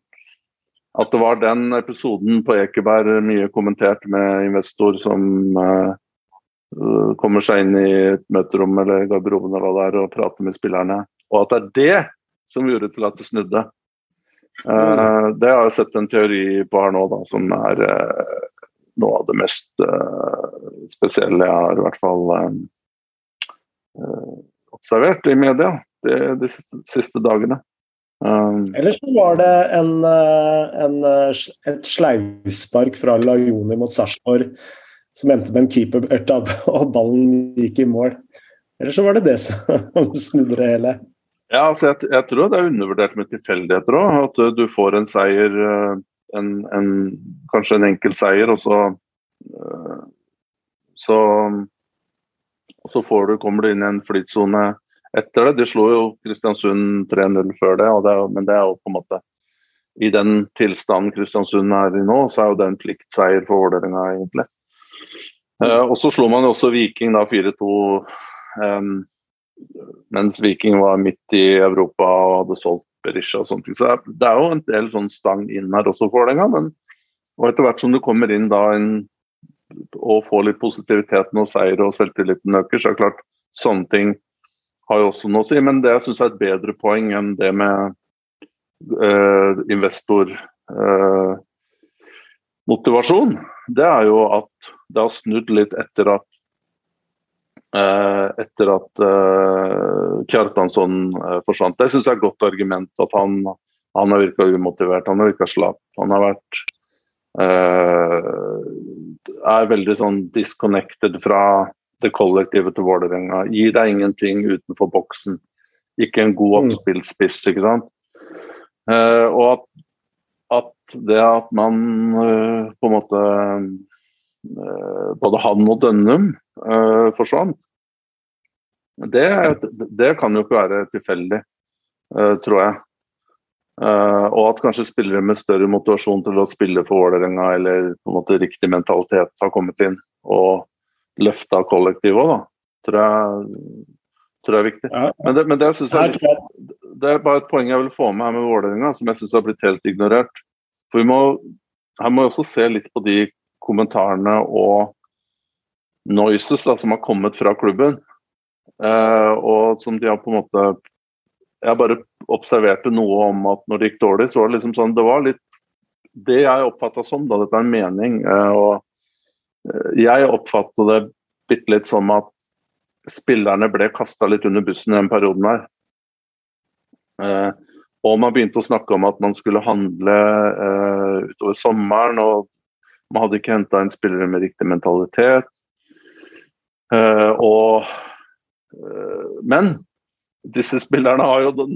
at det var den episoden på Ekeberg mye kommentert med investor som uh, kommer seg inn i et møterom eller garderoben eller hva det er og prater med spillerne. Og at det er det som gjorde til at det snudde. Uh, det har jeg sett en teori på her nå, da, som er uh, noe av det mest spesielle jeg har i hvert fall observert i media de, de siste, dagene. Um, Eller så var det en, eh, en, eh, et sleivspark fra Lajoni mot Sarpsborg som endte med en keeper og ballen gikk i mål. Eller så var det det som snudde det hele. Ja, altså jeg, jeg, tror det er undervurdert med tilfeldigheter òg. At du får en seier, eh, en, en, kanskje en enkel seier, og så, så, så du, kommer du inn i en flytsone etter det. De slo jo Kristiansund 3-0 før det, det er, men det er jo på en måte I den tilstanden Kristiansund er i nå, så er jo det en pliktseier for Vålerenga, egentlig. Eh, og så slo man jo også Viking da 4-2, eh, mens Viking var midt i Europa og hadde solgt Berisha og sånt. Så det er jo en del sånn stang inn her også for Vålerenga, men og etter hvert som du kommer inn da en, og får litt positiviteten og seier og selvtilliten øker, så er det klart sånne ting har jo også noe å si. Men det jeg syns er et bedre poeng enn det med eh, investormotivasjon, eh, det er jo at det har snudd litt etter at eh, etter at uh, Kjartansson forsvant. Det syns jeg er et godt argument. At han, han har virka umotivert, han har virka slapp. Han har vært er veldig sånn disconnected fra det kollektive til Vålerenga. Gir deg ingenting utenfor boksen. Ikke en god mm. oppspillspiss, ikke sant. Uh, og at, at, det at man uh, på en måte uh, Både han og Dønnum forsvant, det, det, kan jo ikke være tilfeldig, tror jeg. og at kanskje spillere med større motivasjon til å spille for Vålerenga, eller på en måte riktig mentalitet, har kommet inn og løfta kollektivet òg, da. Tror jeg tror jeg er viktig. Ja. Men, det, men det, jeg, det, er bare et poeng jeg vil få med her med Vålerenga, som jeg syns har blitt helt ignorert. For vi må, Her må vi også se litt på de kommentarene og noises da, som har kommet fra klubben. Eh, og som de har på en måte Jeg bare observerte noe om at når det gikk dårlig, så var det liksom sånn Det var litt det jeg oppfatta som, da dette er en mening. Eh, og jeg oppfattet det bitte litt som at spillerne ble kasta litt under bussen i den perioden her. Eh, og man begynte å snakke om at man skulle handle eh, utover sommeren. og Man hadde ikke henta inn spillere med riktig mentalitet. Eh, og, eh, men disse spillerne har jo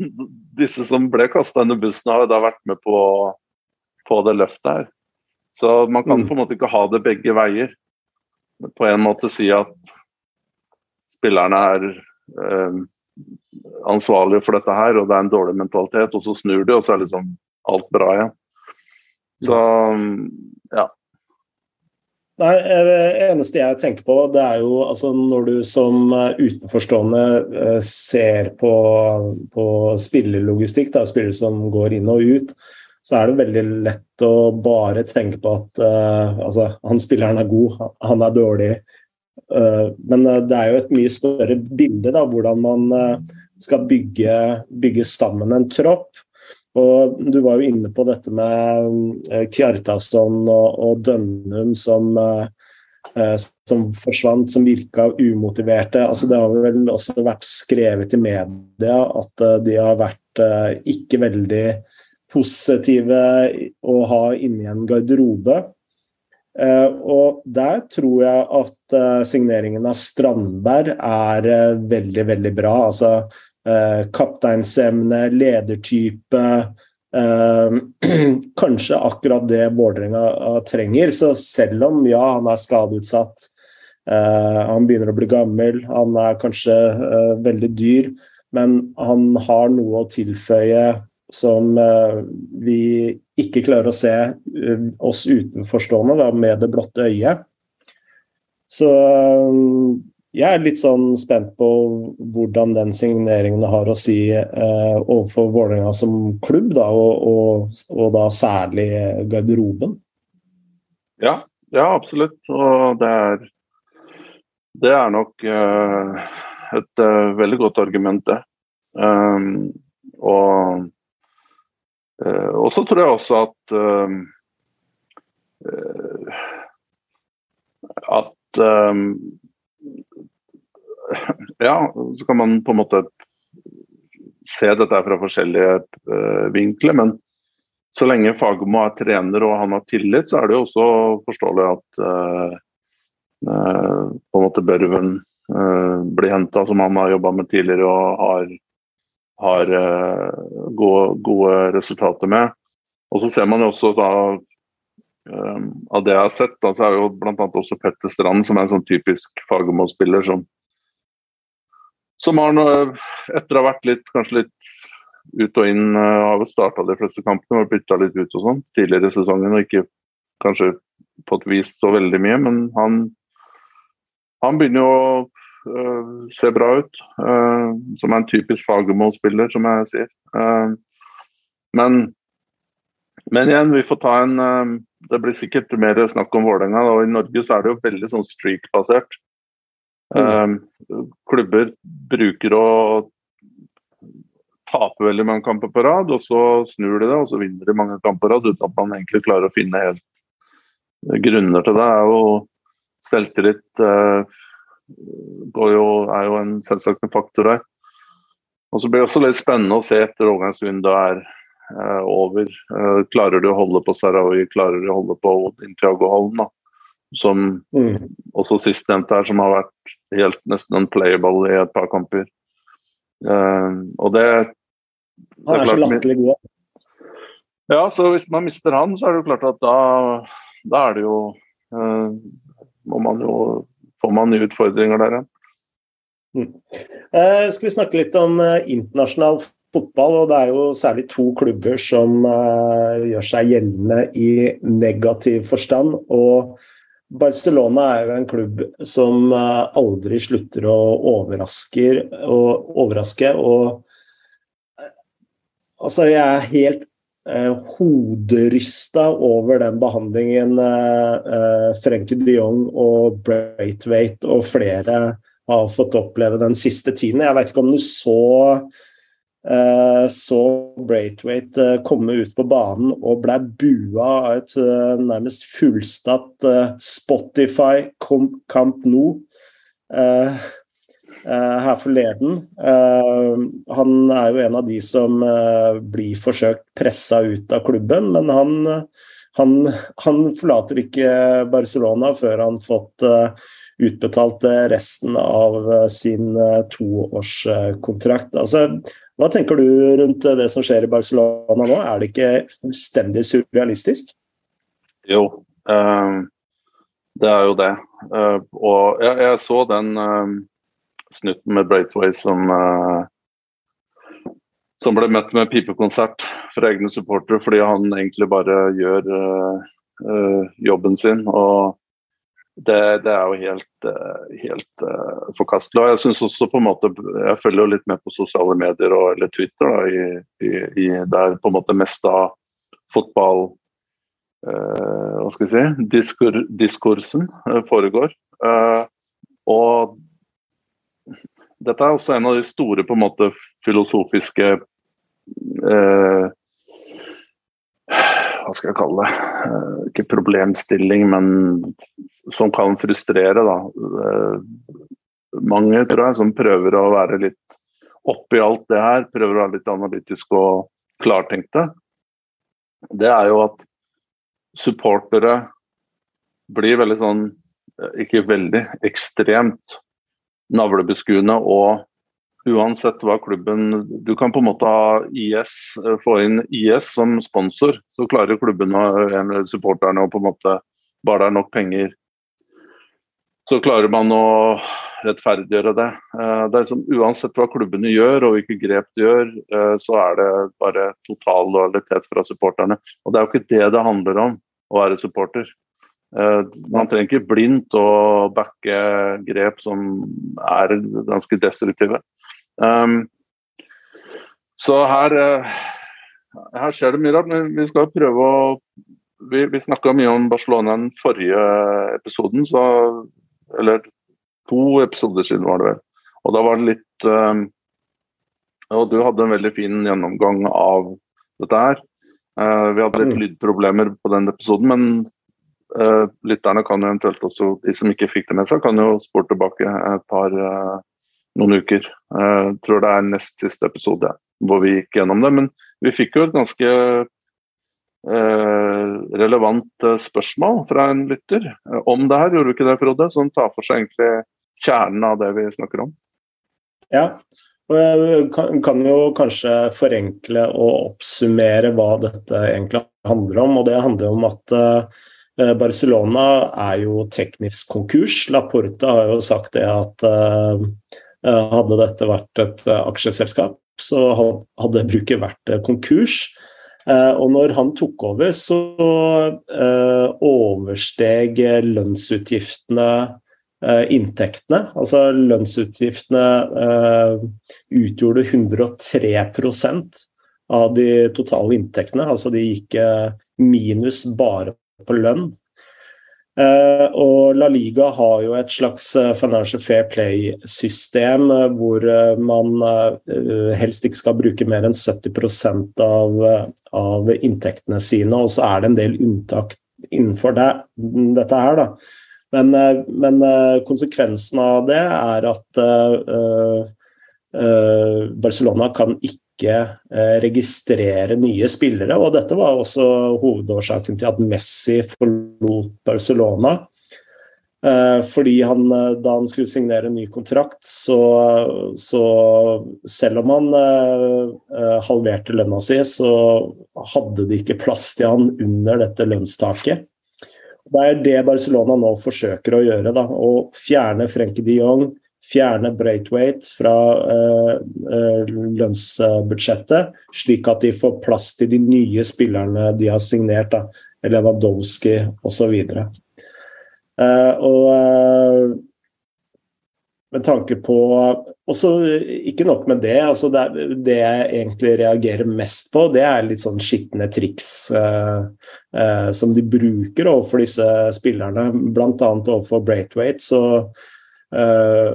Disse som ble kasta under bussen, har jo da vært med på, på det løftet her. Så man kan mm. på en måte ikke ha det begge veier. På en måte si at spillerne er eh, ansvarlige for dette her, og det er en dårlig mentalitet, og så snur de, og så er liksom alt bra igjen. Så ja. Nei, Det eneste jeg tenker på, det er jo altså når du som eh, utenforstående eh, ser på, på spillelogistikk, da, spillere som går inn og ut, så er det veldig lett å bare tenke på at uh, altså, han spilleren er god, han er dårlig, Uh, men eh, det er jo et mye større bilde, da, hvordan man uh, skal bygge, bygge sammen en tropp. Og Du var jo inne på dette med Kjartason og, og Dønnum som, som forsvant, som virka umotiverte. Altså, det har vel også vært skrevet i media at de har vært ikke veldig positive å ha inni en garderobe. Uh, og der tror jeg at uh, signeringen av Strandberg er uh, veldig, veldig bra. Altså kapteinsemne, ledertype. kanskje akkurat det Vålerenga trenger. Så selv om ja, han er skadeutsatt, han begynner å bli gammel, han er kanskje veldig dyr, men han har noe å tilføye som uh, vi ikke klarer å se uh, oss utenforstående da, med det blotte øyet. Så uh, jeg er litt sånn spent på hvordan den signeringen har å si overfor Vålerenga som klubb, da, og, og, og, da særlig garderoben. Ja, ja absolutt. Og det er, det er nok et veldig godt argument, det. Um, og Eh, og så tror jeg også at eh, eh, at Ja, så kan man på en måte se dette fra forskjellige vinkler. Men så lenge Fagermo er trener og han har tillit, så er det jo også forståelig at på en måte Børven blir henta, som han har jobba med tidligere og har har uh, gode, gode, resultater med. Og så ser man jo også da um, Av det jeg har sett, da, så er jo bl.a. også Petter Strand, som er en sånn typisk Fagermo-spiller som, som har noe, etter å ha vært litt, kanskje litt ut og inn uh, har starta de fleste kampene og bytta litt ut og sånn tidligere i sesongen. Og ikke kanskje fått vist så veldig mye, men han, han begynner jo å ser bra ut. Uh, som er en typisk Fagermo-spiller, som jeg sier. Uh, men, men igjen, vi får ta en Det blir sikkert mer snakk om Vålerenga. Og i Norge så er det jo veldig sånn streak-basert. Mm. klubber bruker å taper veldig mange kamper på rad, og så snur de det, og så vinner de mange kamper på rad uten at man egentlig klarer å finne helt grunner til det. er jo Selvtillit eh, jo, er jo en selvsagt en faktor her. Og så blir det også litt spennende å se etter overgangsvinduet er eh, over. Eh, klarer de å holde på Sarawi, klarer de å holde på Intiago Holm, da. Som mm. også sistnevnte her, som har vært helt nesten en playable i et par kamper. Eh, og det, det Han er, er så latterlig god. Ja, så hvis man mister han, så er det jo klart at da, da er det jo uh, må man jo får man utfordringer der. Mm. Eh, skal vi snakke litt om internasjonal fotball, og det er jo særlig to klubber som gjør seg gjeldende i negativ forstand. og Barcelona er jo en klubb som eh, aldri slutter å overraske. Og, overraske, og eh, altså, jeg er helt eh, hoderysta over den behandlingen eh, eh, Frenkie de Jong og Braithwaite og flere har fått oppleve den siste tiden. Jeg vet ikke om du så Eh, så Braithwaite eh, komme ut på banen og ble bua av et eh, nærmest fullstatt Spotify Camp Nou her forleden. Han er jo en av de som blir forsøkt pressa ut av klubben, men han, han, han forlater ikke Barcelona før han fått utbetalt resten av sin toårskontrakt. Altså, hva tenker du rundt det som skjer i Barcelona nå? Er det ikke fullstendig surrealistisk? Jo, det er jo det. Og jeg, så den snutten med Braithway som som ble møtt med pipekonsert fra egne supportere fordi han egentlig bare gjør jobben sin. og det, det, er jo helt, eh, helt uh, forkastelig. Og jeg synes også på en måte, jeg følger jo litt med på sosiale medier og, eller Twitter, da, i, i, i, der på en måte mest av fotball uh, hva skal jeg si, diskur, diskursen uh, foregår. og dette er også en av de store på en måte filosofiske eh, hva skal jeg kalle det, eh, ikke problemstilling, men som kan frustrere. da. Eh, mange tror jeg, som prøver å være litt oppi alt det her, prøver å være litt analytisk og klartenkte. Det er jo at supportere blir veldig sånn, eh, ikke veldig, ekstremt navlebeskuende og uansett hva klubben Du kan på en måte ha IS, eh, få inn IS som sponsor, så klarer klubben og supporterne å på en måte Bare det er nok penger, så klarer man å rettferdiggjøre det. Eh, det er som, uansett hva klubbene gjør og hvilke grep de gjør, eh, så er det bare total lojalitet fra supporterne. Og det er jo ikke det det handler om å være supporter. Man trenger ikke blindt å backe grep som er ganske destruktive. Um, så her, uh, her skjer det mye rart, men vi skal prøve å Vi, vi snakka mye om Barcelona den forrige episoden, så, eller to episoder siden var det vel. Og da var det litt um, Og du hadde en veldig fin gjennomgang av dette her. Uh, vi hadde litt mm. lydproblemer på den episoden, men lytterne kan jo eventuelt også, de som ikke fikk det med seg, kan jo spore tilbake et par uh, noen uker. Jeg eh, tror det er nest siste episode hvor vi gikk gjennom det. Men vi fikk jo et ganske eh, relevant eh, spørsmål fra en lytter om det her, gjorde vi ikke det, Frode? Som tar for seg egentlig kjernen av det vi snakker om. Ja, jeg kan jo kanskje forenkle og oppsummere hva dette egentlig handler om. Og det handler om at Barcelona er jo teknisk konkurs. Laporta har jo sagt det at Eh, hadde dette vært et eh, aksjeselskap, så hadde bruket vært eh, konkurs. Og når han tok over, så oversteg lønnsutgiftene inntektene. Altså lønnsutgiftene utgjorde 103% av de totale inntektene. Altså de gikk minus bare på lønn. Uh, og La Liga har jo et slags uh, financial fair play-system uh, hvor man helst ikke skal bruke mer enn 70% av, av inntektene sine, og så er det en del unntak innenfor det, dette her, da. Men, men konsekvensen av det er at Barcelona kan ikke ikke eh, registrere nye spillere. og Dette var også hovedårsaken til at Messi forlot Barcelona. Eh, fordi han, eh, da han skulle signere en ny kontrakt, så, så selv om han halverte lønna si, så hadde de ikke plass til han under dette lønnstaket. Det er det Barcelona nå forsøker å gjøre. Da, å fjerne Frenkie de Jong, fjerne Braithwaite fra uh, uh, lønnsbudsjettet, slik at de får plass til de nye spillerne de har signert, da, Lewandowski osv. Uh, og uh, med tanke på også, Ikke nok med det. altså det, det, jeg egentlig reagerer mest på, det er litt sånn skitne triks eh, eh, som de bruker overfor disse spillerne, bl.a. overfor Braithwaite. Så Eh,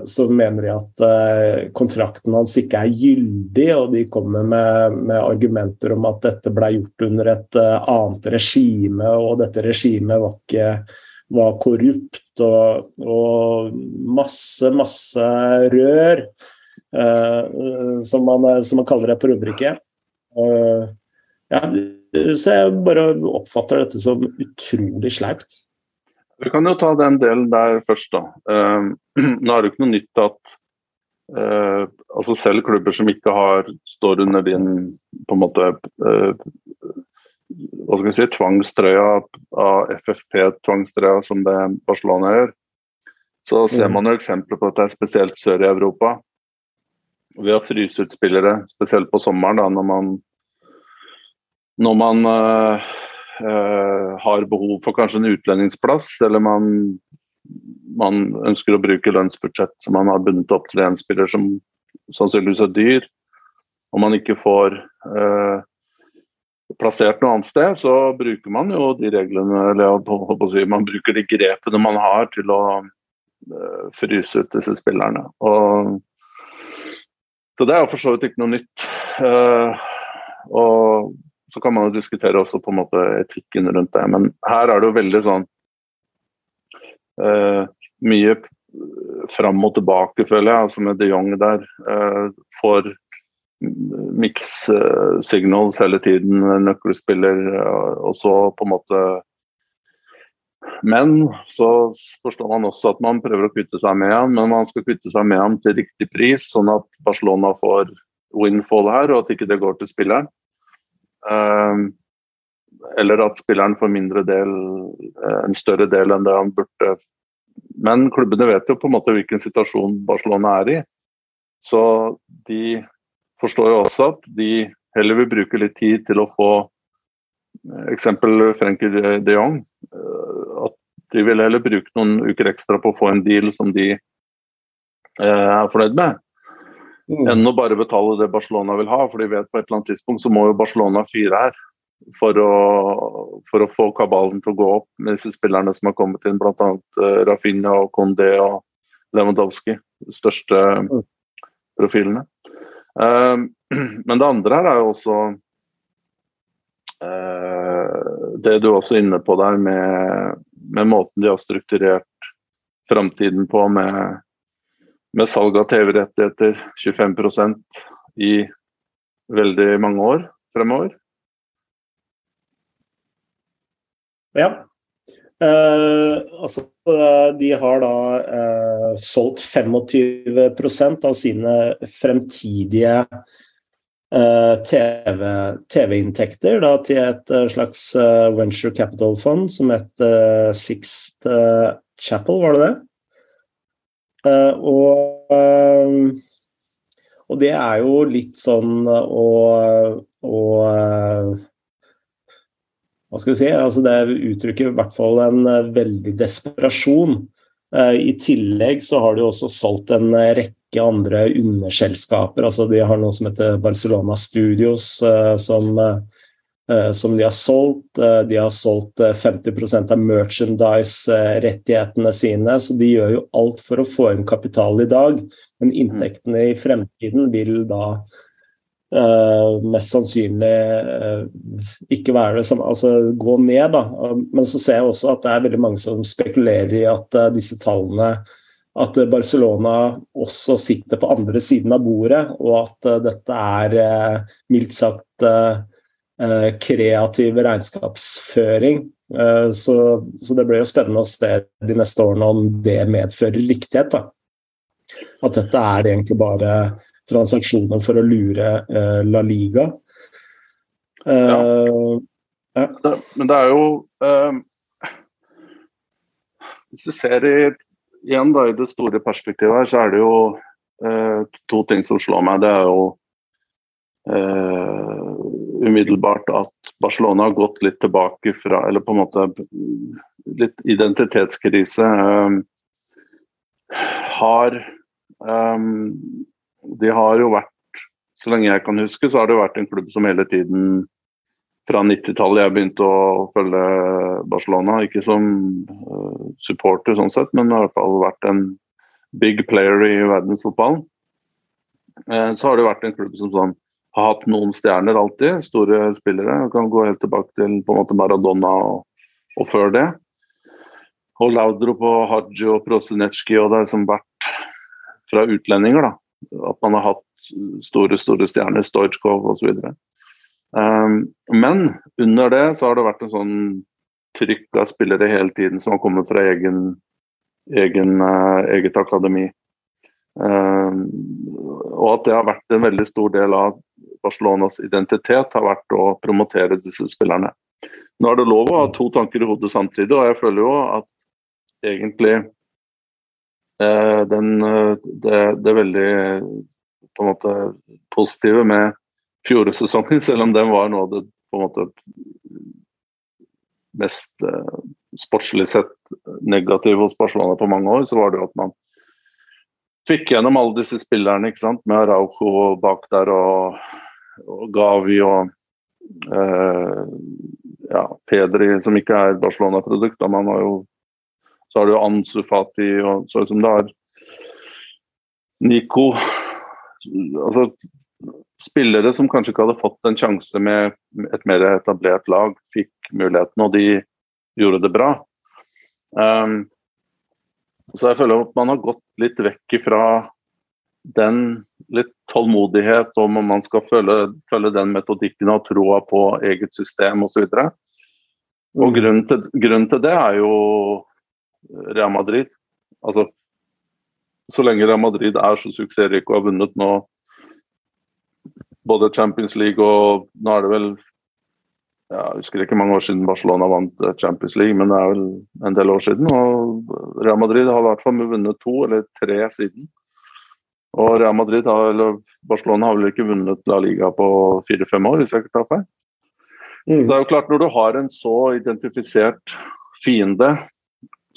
så mener de at eh, kontrakten hans ikke er gyldig, og de kommer med, med argumenter om at dette ble gjort under et eh, annet regime, og dette regimet var ikke var korrupt og, og masse, masse rør, uh, som, man, som, man, kaller det på rubriket. Uh, ja, så jeg bare oppfatter dette som utrolig sleipt. Vi kan jo ta den delen der først, da. Uh, nå er det jo ikke noe nytt at uh, altså selv klubber som ikke har står under din på en måte uh, hva skal vi si, tvangstrøya av FFP-tvangstrøya som det Barcelona gjør, så ser mm. man jo eksempler på at det er spesielt sør i Europa. Ved å fryse ut spillere, spesielt på sommeren, da, når man, når man uh, har behov for kanskje en utlendingsplass, eller man, man, ønsker å bruke lønnsbudsjett som man har bundet opp til en spiller som sannsynligvis er dyr, og man ikke får eh, plassert noe annet sted, så bruker man jo de reglene, eller si, man bruker de grepene man har til å eh, fryse ut disse spillerne. Og, så det er jo for så vidt ikke noe nytt. Eh, og så kan man jo diskutere også på en måte etikken rundt det. Men her er det jo veldig sånn uh, Mye fram og tilbake, føler jeg, altså med de Jong der. Uh, får mix uh, signals hele tiden, nøkkelspiller, og så på en måte men så forstår man også at man prøver å kvitte seg med ham, men man skal kvitte seg med ham til riktig pris, sånn at Barcelona får windfall her, og at ikke det går til spilleren. Ehm, eller at spilleren får mindre del, eh, en større del enn det han burde. Men klubbene vet jo på en måte hvilken situasjon Barcelona er i. Så de forstår jo også at de heller vil bruke litt tid til å få eh, eksempel Frenkie de Jong. Eh, at de vil heller bruke noen uker ekstra på å få en deal som de er fornøyd med. Mm. enn å bare betale det Barcelona vil ha. For de vet på et eller annet tidspunkt så må jo Barcelona fyre her for å, for å få kabalen til å gå opp med disse spillerne som har kommet inn, bl.a. Eh, Rafinha og Condé og Lewandowski. De største mm. profilene. Uh, men det andre her er jo også uh, det du også er inne på der med, med måten de har strukturert framtiden på med med salg av TV-rettigheter 25% i veldig mange år fremover. Ja. Eh, altså, de har da eh, solgt 25% av sine fremtidige eh, TV-inntekter TV til et eh, slags eh, venture capital-fond som het eh, Sixth Chapel, var det det? Eh, og, eh, og, det er jo litt sånn å, å Hva skal vi si? Altså det uttrykker i hvert fall en eh, veldig desperasjon. I tillegg så har de også solgt en rekke andre underselskaper. altså De har noe som heter Barcelona Studios, som som de har solgt. Uh, de har solgt 50 av merchandise-rettighetene sine, så de gjør jo alt for å få inn kapital i dag. Men inntektene i fremtiden vil da Uh, mest sannsynlig uh, ikke være det samme, altså gå ned. da, Men så ser jeg også at det er veldig mange som spekulerer i at uh, disse tallene At Barcelona også sitter på andre siden av bordet, og at dette er mildt sagt kreativ regnskapsføring. Så, så, det blir jo spennende å se de neste årene om det medfører riktighet. da. At dette er egentlig bare transaksjoner for å lure uh, La Liga. Uh, ja. Det, men det er jo uh, Hvis du ser i, igjen da, i det store perspektivet her, så er det jo to ting som slår meg. Det er jo umiddelbart at Barcelona har gått litt tilbake fra Eller på en måte litt identitetskrise. har um, de har jo vært, så lenge jeg kan huske, så har det vært en klubb som hele tiden fra 90-tallet jeg begynte å følge Barcelona, ikke som uh, supporter sånn sett, men i hvert fall vært en big player i verdensfotballen. Uh, så har det vært en klubb som sånn, har hatt noen stjerner alltid, store spillere. Jeg kan gå helt tilbake til på en måte Maradona og, og før det. Og Laudrup og Haji og Prosinecki og det har som vært fra utlendinger, da at man har hatt store store stjerner, Stojkov osv. Um, men under det så har det vært en sånn trykk av spillere hele tiden som har kommet fra egen, egen uh, eget akademi. Um, og at det har vært en veldig stor del av Barcelonas identitet, har vært å promotere disse spillerne. Nå er det lov å ha to tanker i hodet samtidig, og jeg føler jo at egentlig Eh, den, eh, det, det, veldig på en måte positive med fjoråretsesongen, selv om den var noe av det på en måte mest eh, sportslig sett negative hos Barcelona på mange år, så var det jo at man fikk gjennom alle disse spillerne ikke sant? med Araujo bak der og, og Gavi og eh, ja, Pedri, som ikke er Barcelona-produkt. Man har jo så har du Ansu Fati og sånn som det er Nico. Altså spillere som kanskje ikke hadde fått en sjanse med et mer etablert lag, fikk muligheten, og de gjorde det bra. Um, så jeg føler at man har gått litt vekk fra den litt tålmodighet om man skal følge, følge den metodikken og troa på eget system osv. Og grunnen til, grunnen til det er jo Real Madrid. Altså, så lenge Real Madrid er så suksessrik og har vunnet nå både Champions League og nå er det vel ja, Jeg husker ikke mange år siden Barcelona vant eh, Champions League, men det er vel en del år siden. og Real Madrid har i hvert fall vunnet to eller tre siden. Og Real Madrid har, eller Barcelona har vel ikke vunnet La Liga på fire-fem år, hvis jeg ikke tar feil. Mm. Så det er jo klart, når du har en så identifisert fiende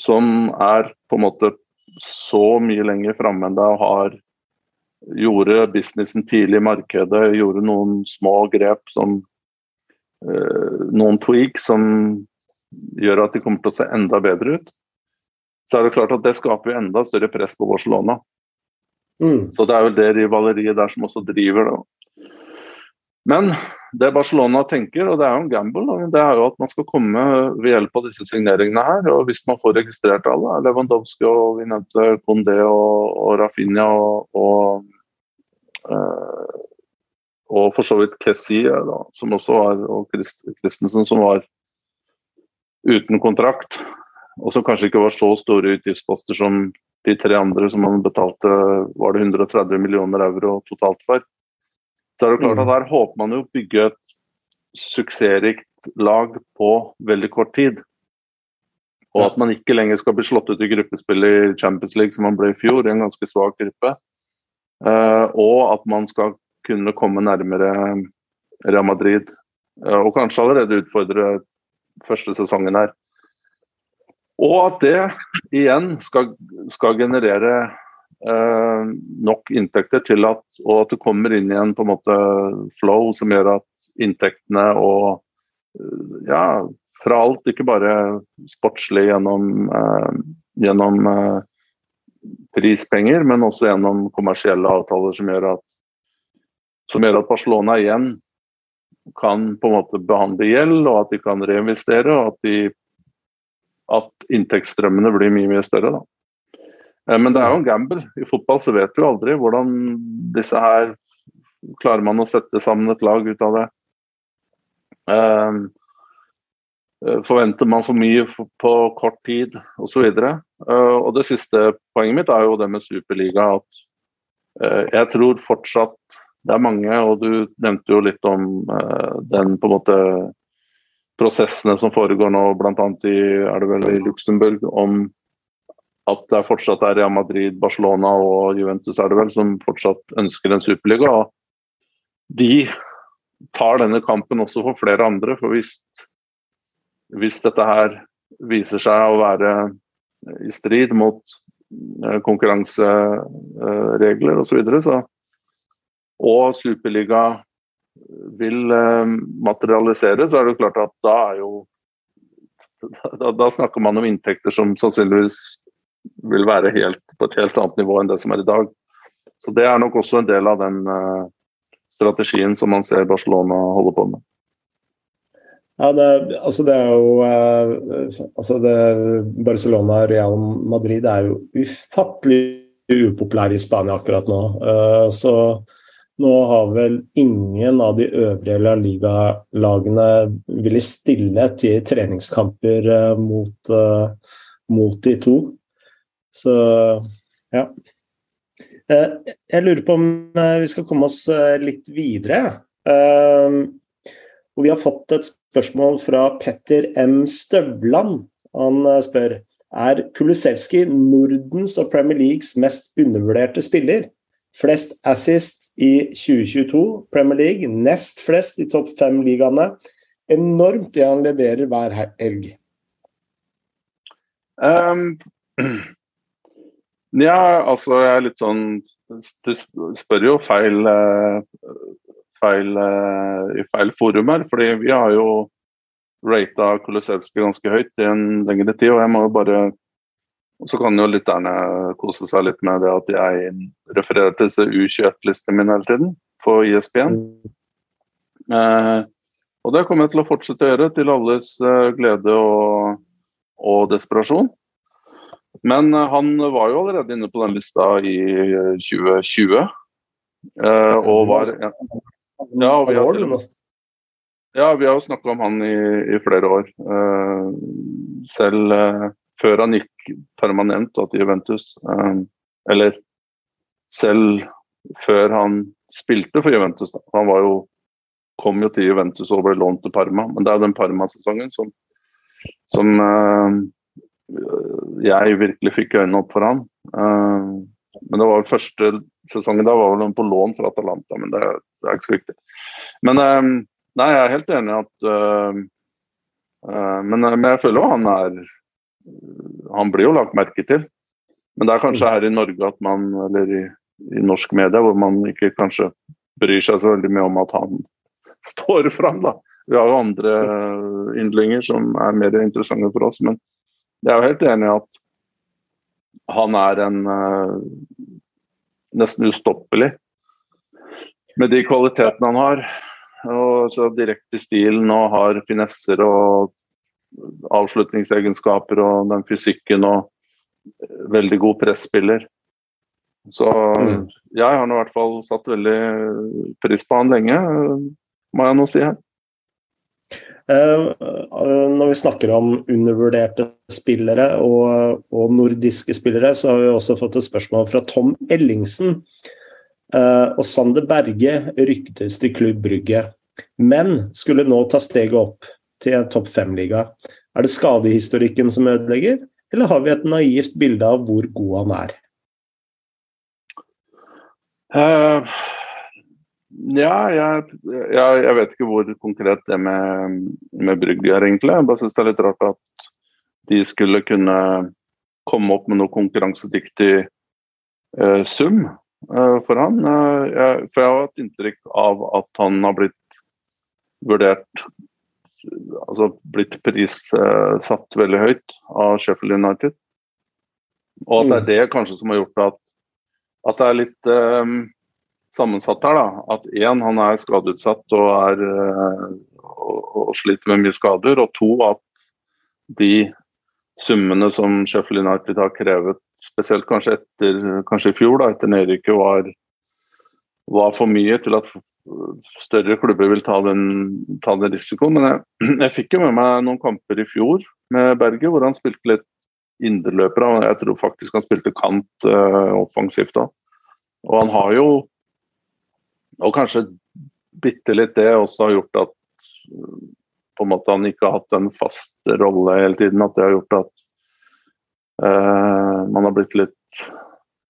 som er på en måte så mye lenger framme enn deg og har gjorde businessen tidlig i markedet, gjorde noen små grep som Noen tweaks som gjør at de kommer til å se enda bedre ut. Så er det klart at det skaper enda større press på Barcelona. Mm. Så det er vel det rivaleriet der som også driver det. Men det Barcelona tenker, og det er jo en gamble, det er jo at man skal komme ved hjelp av disse signeringene her. og Hvis man får registrert alle, Lewandowski og vi nevnte Condé og, og Rafinha og, og, øh, og, for så vidt Kessie, som også var, og Christensen, som var uten kontrakt. Og som kanskje ikke var så store utgiftsposter som de tre andre som man betalte var det 130 millioner euro totalt for. Så er det klart at der Her håper man jo å bygge et suksessrikt lag på veldig kort tid. Og at man ikke lenger skal bli slått ut i gruppespill i Champions League som man ble i fjor, i en ganske svak gruppe. Uh, og at man skal kunne komme nærmere Real Madrid. Uh, og kanskje allerede utfordre første sesongen her. Og at det igjen skal, skal generere eh, nok inntekter til at, og at det kommer inn igjen på en måte flow som gjør at inntektene og ja, fra alt, ikke bare sportslig gjennom, eh, gjennom eh, prispenger, men også gjennom kommersielle avtaler som gjør at, som gjør at Barcelona igjen kan på en måte behandle gjeld, og at de kan reinvestere, og at, de, at inntektsstrømmene blir mye mye større. Da. Eh, men det er jo en gamble. I fotball så vet du aldri hvordan disse her Klarer man å sette sammen et lag ut av det? Um, Forventer man for mye på kort tid osv. Og, det siste poenget mitt er jo det med Superliga. At jeg tror fortsatt det er mange, og du nevnte jo litt om uh, den på en måte prosessene som foregår nå, bl.a. i i Luxembourg, om at det fortsatt er Real Madrid, Barcelona og Juventus er det vel, som fortsatt ønsker en superliga. og De tar denne kampen også for flere andre. for hvis, hvis dette her viser seg å være i strid mot eh, konkurranseregler osv., så, videre, så og Superliga vil eh, materialisere, så er det klart at da er jo da, da, snakker man om inntekter som sannsynligvis vil være helt, på et helt annet nivå enn det som er i dag. Så Det er nok også en del av den uh, strategien som man ser Barcelona holder på med. Ja, det, altså det er jo uh, altså det, Barcelona Real Madrid er jo ufattelig upopulære i Spania akkurat nå. Uh, så nå har vel ingen av de øvrige La Liga-lagene villet stille til treningskamper uh, mot, uh, mot, de to. Så ja. Uh, jeg lurer på om vi skal komme oss litt videre. Vi har fått et spørsmål fra Petter M. Støvland. Han spør er Kulusevski Nordens og Premier Leagues mest undervurderte spiller. Flest assist i 2022. Premier League nest flest i topp fem-ligaene. Enormt det han leverer hver helg. Um, ja, altså jeg er litt sånn Du spør jo feil, eh, feil eh, i feil forum her. fordi vi har jo rata Kolosevskij ganske høyt i en lengre tid. og jeg må jo bare og Så kan jo lytterne kose seg litt med det at jeg refererer til disse U21-listene mine hele tiden på ISB-en. Eh, og det kommer jeg til å fortsette å gjøre, til alles eh, glede og, og desperasjon. Men eh, han var jo allerede inne på den lista i 2020. Eh, og var ja, og vi har, ja, vi har jo snakka om han i, i flere år. Eh, selv eh, før han gikk permanent til Juventus. Um, eller selv før han spilte for Juventus. Da. Han var jo, kom jo til Juventus og ble lånt til Parma, men det er den Parma-sesongen som, som uh, jeg virkelig fikk øynene opp for han. Uh, men det var første sesongen da var vel på lån fra Atalanta, men det, det er ikke så viktig. Men nei, jeg er helt enig at men, men, jeg føler jo han er han blir jo lagt merke til. Men det er kanskje her i Norge at man, eller i, i norsk media, hvor man ikke kanskje bryr seg så veldig mye om at han står fram. da. Vi har jo andre yndlinger som er mer interessante for oss, men jeg er jo helt enig i at han er en uh, nesten ustoppelig med de kvalitetene han har. Og så direkte i stilen og har finesser og avslutningsegenskaper og den fysikken og veldig god presspiller. Så mm. jeg har nå i hvert fall satt veldig pris på han lenge, må jeg nå si her. Uh, når vi snakker om undervurderte spillere og, og, nordiske spillere, så har vi også fått et spørsmål fra Tom Ellingsen. Og Sander Berge ryktes til Klubb Brygge, men skulle nå ta steget opp til en topp fem-liga. Er det skadehistorikken som ødelegger, eller har vi et naivt bilde av hvor god han er? Uh, ja, jeg, jeg, jeg, vet ikke hvor konkret det med, med Brygge er, egentlig. Jeg bare syns det er litt rart at de skulle kunne komme opp med noe konkurransedyktig uh, sum uh, for han. Jeg, for jeg har hatt inntrykk av at han har blitt vurdert altså blitt prissatt veldig høyt av Sheffield United. Og at det er mm. det kanskje som har gjort at, at det er litt um, sammensatt her. da, At én, han er skadeutsatt og, er, uh, og, og, sliter med mye skader. Og to, at de summene som Sheffield United har krevet, spesielt kanskje etter kanskje i fjor, da, etter nedrykket, var, var for mye til at større klubber vil ta den, ta den risikoen. Men jeg, jeg, fikk jo med meg noen kamper i fjor med Berge hvor han spilte litt indreløper. Jeg tror faktisk han spilte kant uh, offensivt da. Og han har jo Og kanskje bitte litt det også har gjort at på en måte han ikke har hatt en fast rolle hele tiden. At det har gjort at uh, man har blitt litt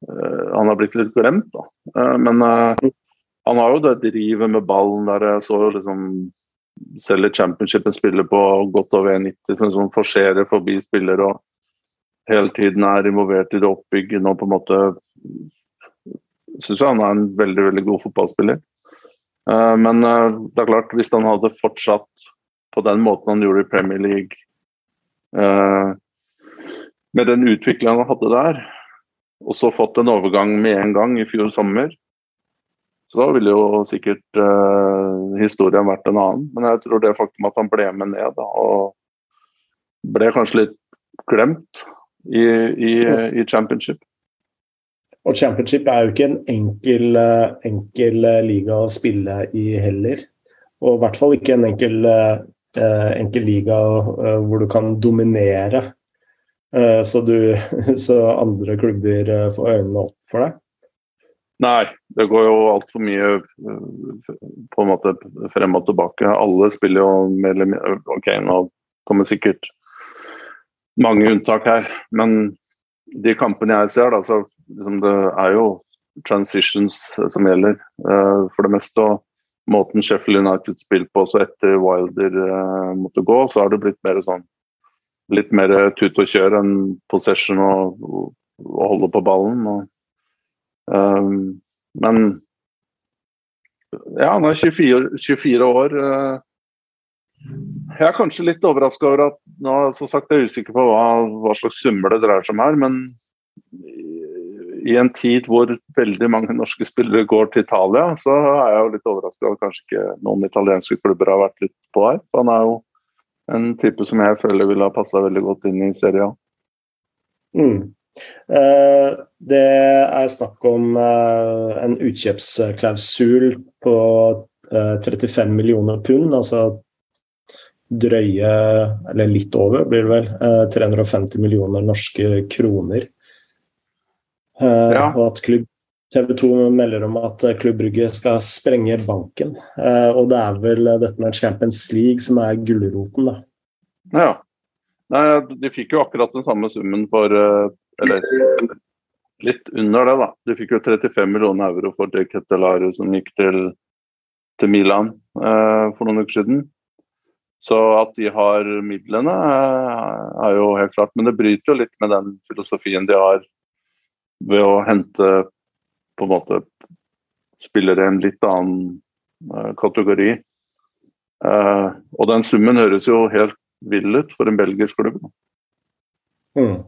Han har blitt litt glemt, da. men han har jo det drivet med ballen der jeg så liksom selv i championshipen spiller på godt over 1,90, som sånn forserer forbi spiller og hele tiden er involvert i det oppbyggende og på en måte syns jeg han er en veldig veldig god fotballspiller. Uh, men uh, det er klart, hvis han hadde fortsatt på den måten han gjorde i Premier League, uh, med den utviklingen han hadde der, og så fått en overgang med en gang i fjor sommer, så da ville jo sikkert uh, historien vært en annen. Men jeg tror det faktum at han ble med ned, da, og ble kanskje litt glemt i, i, i, championship. Og championship er jo ikke en enkel, eh, enkel eh, liga å spille i heller. Og i hvert fall ikke en enkel, enkel liga hvor du kan dominere. Så, du, så andre klubber får øynene opp for deg. Nei, det går jo altfor mye eh, på en måte frem og tilbake. Alle spiller jo mer eller mindre Ok, nå kommer sikkert mange unntak her, men de kampene jeg ser, da, så liksom det er jo transitions som gjelder uh, for det meste. og Måten Sheffield United spilte på også etter Wilder uh, måtte gå, så har det blitt mer sånn litt mer tut og kjør enn possession og, og holde på ballen. og Um, men ja, han er 24, 24 år. Uh, jeg er kanskje litt overraska over at nå, som sagt, jeg er usikker på hva, hva slags summer det dreier seg om her, men i en tid hvor veldig mange norske spillere går til Italia, så er jeg jo litt overraska over at kanskje ikke noen italienske klubber har vært litt på her. Han er jo en type som jeg føler ville ha passa veldig godt inn i serien. Mm. Eh, det er snakk om eh, en utkjøpsklausul på 35 eh, millioner pund, altså drøye, eller litt over, blir det vel, 350 millioner norske kroner. Ja. Og at klubb TV 2 melder om at Klubb Brygge skal sprenge banken. Og det er vel dette med Champions League som er gulroten, da. Ja. Nei, de fikk jo akkurat den samme summen for eller litt under det, da. Du fikk jo 35 millioner euro for det Ketelare som gikk til, til Milan eh, for noen uker siden. Så at de har midlene, eh, er jo helt klart. Men det bryter jo litt med den filosofien de har ved å hente på en måte spillere i en litt annen eh, kategori. Eh, og den summen høres jo helt vill ut for en belgisk klubb. Mm.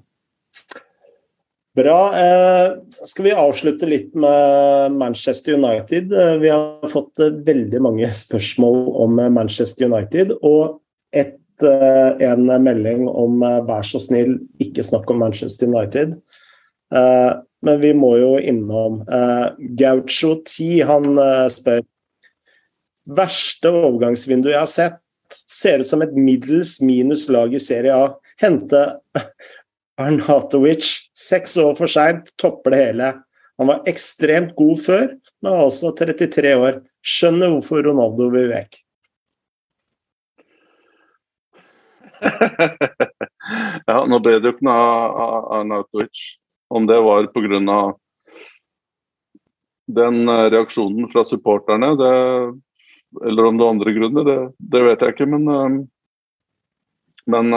Bra. Eh, skal vi avslutte litt med Manchester United? Eh, vi har fått eh, veldig mange spørsmål om eh, Manchester United. Og et, eh, en melding om eh, vær så snill, ikke snakk om Manchester United. men vi må jo innom Gaucho T. Han spør Verste overgangsvindu jeg har sett. Ser ut som et middels minus lag i Serie A. Hente Arnatovic, seks år for seint, topper det hele. Han var ekstremt god før, men altså 33 år. Skjønner hvorfor Ronaldo vil vekk. ja, nå ble det jo ikke noe av Arnautovic. Om det var pga. den eh, reaksjonen fra supporterne, det, eller om det er andre grunner, det, det vet jeg ikke. Men, eh, men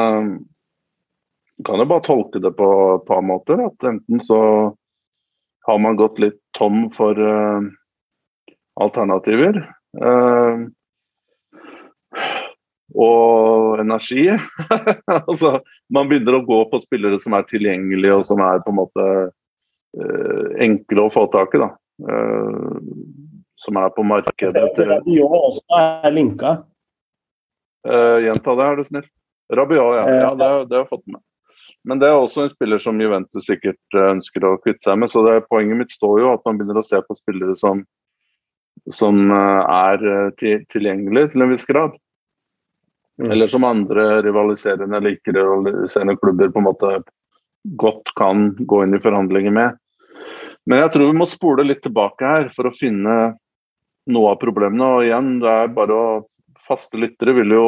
eh, kan jo bare tolke det på et par måter. At enten så har man gått litt tom for uh, alternativer. Uh, og energi. altså, man begynner å gå på spillere som er tilgjengelige og som er på en måte uh, enkle å få tak i. da. Som er på markedet. Rabiot også er linka. Gjenta det, er du snill. Rabiot, ja. ja det, det har jeg fått med. Men det er også en spiller som Juventus sikkert ønsker å kvitte seg med. Så det, poenget mitt står jo at man begynner å se på spillere som, som er tilgjengelige til en viss grad. Mm. Eller som andre rivaliserende eller ikke-rivaliserende klubber på en måte godt kan gå inn i forhandlinger med. Men jeg tror vi må spole litt tilbake her for å finne noe av problemene. Og igjen, det er bare å Faste lyttere vil jo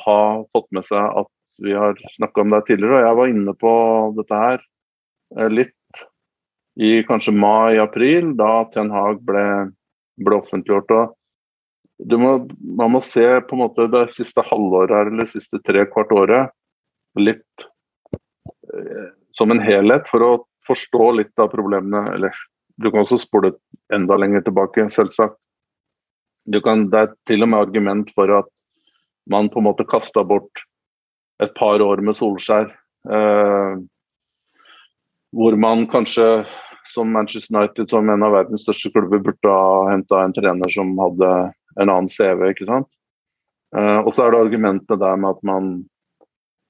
ha fått med seg at vi har snakka om det tidligere. Og jeg var inne på dette her eh, litt i kanskje mai-april, da Ten Hag ble, ble offentliggjort. og må, man må se på en måte det siste halvåret her, eller det siste tre kvart året litt eh, som en helhet for å forstå litt av problemene. Eller du kan også spole enda lenger tilbake, selvsagt. Kan, det er til og med argument for at man på en måte kasta bort et par år med Solskjær. Eh, hvor man kanskje som Manchester United, som en av verdens største klubber, burde ha henta en trener som hadde en annen CV. ikke sant? Uh, og så er det argumentet der med at man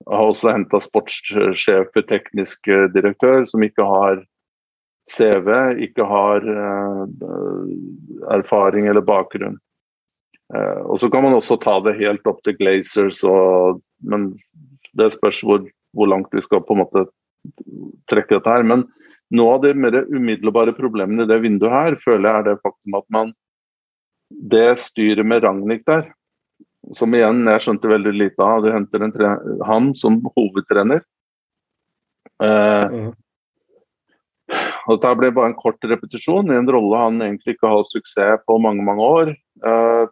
har også henta for teknisk direktør, som ikke har CV, ikke har uh, erfaring eller bakgrunn. Uh, og så kan man også ta det helt opp til Glazers, og, men det spørs hvor, hvor, langt vi skal på en måte trekke dette her. Men noe av de mer umiddelbare problemene i det vinduet her, føler jeg er det faktum at man det styret med Ragnhild der, som igjen jeg skjønte veldig lite av, du henter han som hovedtrener. Eh, mm. og Dette ble bare en kort repetisjon i en rolle han egentlig ikke har suksess på mange mange år. Eh,